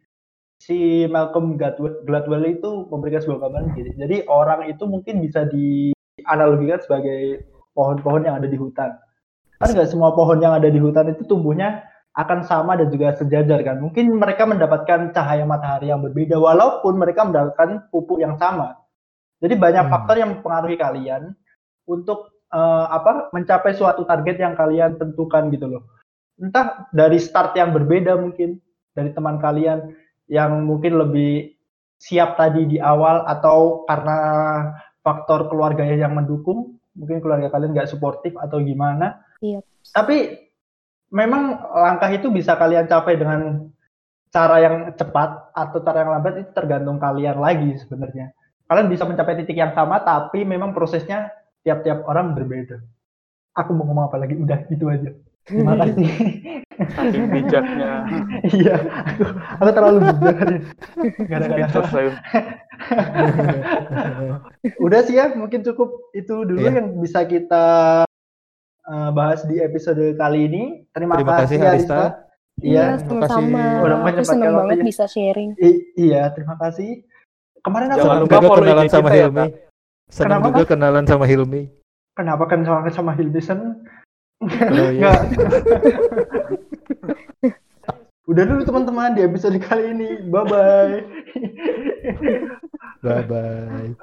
Si Malcolm Gladwell, itu memberikan sebuah gambaran gini. Jadi orang itu mungkin bisa dianalogikan sebagai pohon-pohon yang ada di hutan. Kan nggak semua pohon yang ada di hutan itu tumbuhnya akan sama dan juga sejajar kan. Mungkin mereka mendapatkan cahaya matahari yang berbeda walaupun mereka mendapatkan pupuk yang sama. Jadi banyak Hmm. faktor yang mempengaruhi kalian untuk eh, apa mencapai suatu target yang kalian tentukan gitu loh. Entah dari start yang berbeda mungkin dari teman kalian yang mungkin lebih siap tadi di awal atau karena faktor keluarganya yang mendukung, mungkin keluarga kalian nggak suportif atau gimana. Iya. Tapi memang langkah itu bisa kalian capai dengan cara yang cepat atau cara yang lambat itu tergantung kalian lagi sebenarnya. Kalian bisa mencapai titik yang sama tapi memang prosesnya tiap-tiap orang berbeda. Aku mau ngomong apa lagi? Udah gitu aja. Terima kasih. Saking bijaknya. Iya, aku, aku terlalu bijak. Gara-gara. Udah sih ya, mungkin cukup itu dulu Iya. yang bisa kita eh, bahas di episode kali ini. Terima, Terima kasih, kasih Arista. Arista. Iya, terima kasih. sama-sama. Udah Aku seneng banget waktunya. bisa sharing. I- iya, terima kasih. Kemarin aku Jangan Senang lupa kenalan sama kita ya, Hilmi. Senang Kenapa, juga kenalan sama Hilmi. kenapa kan sama sama Hilbison? Oh, iya. Enggak. Udah dulu teman-teman di episode kali ini. Bye bye. Bye bye.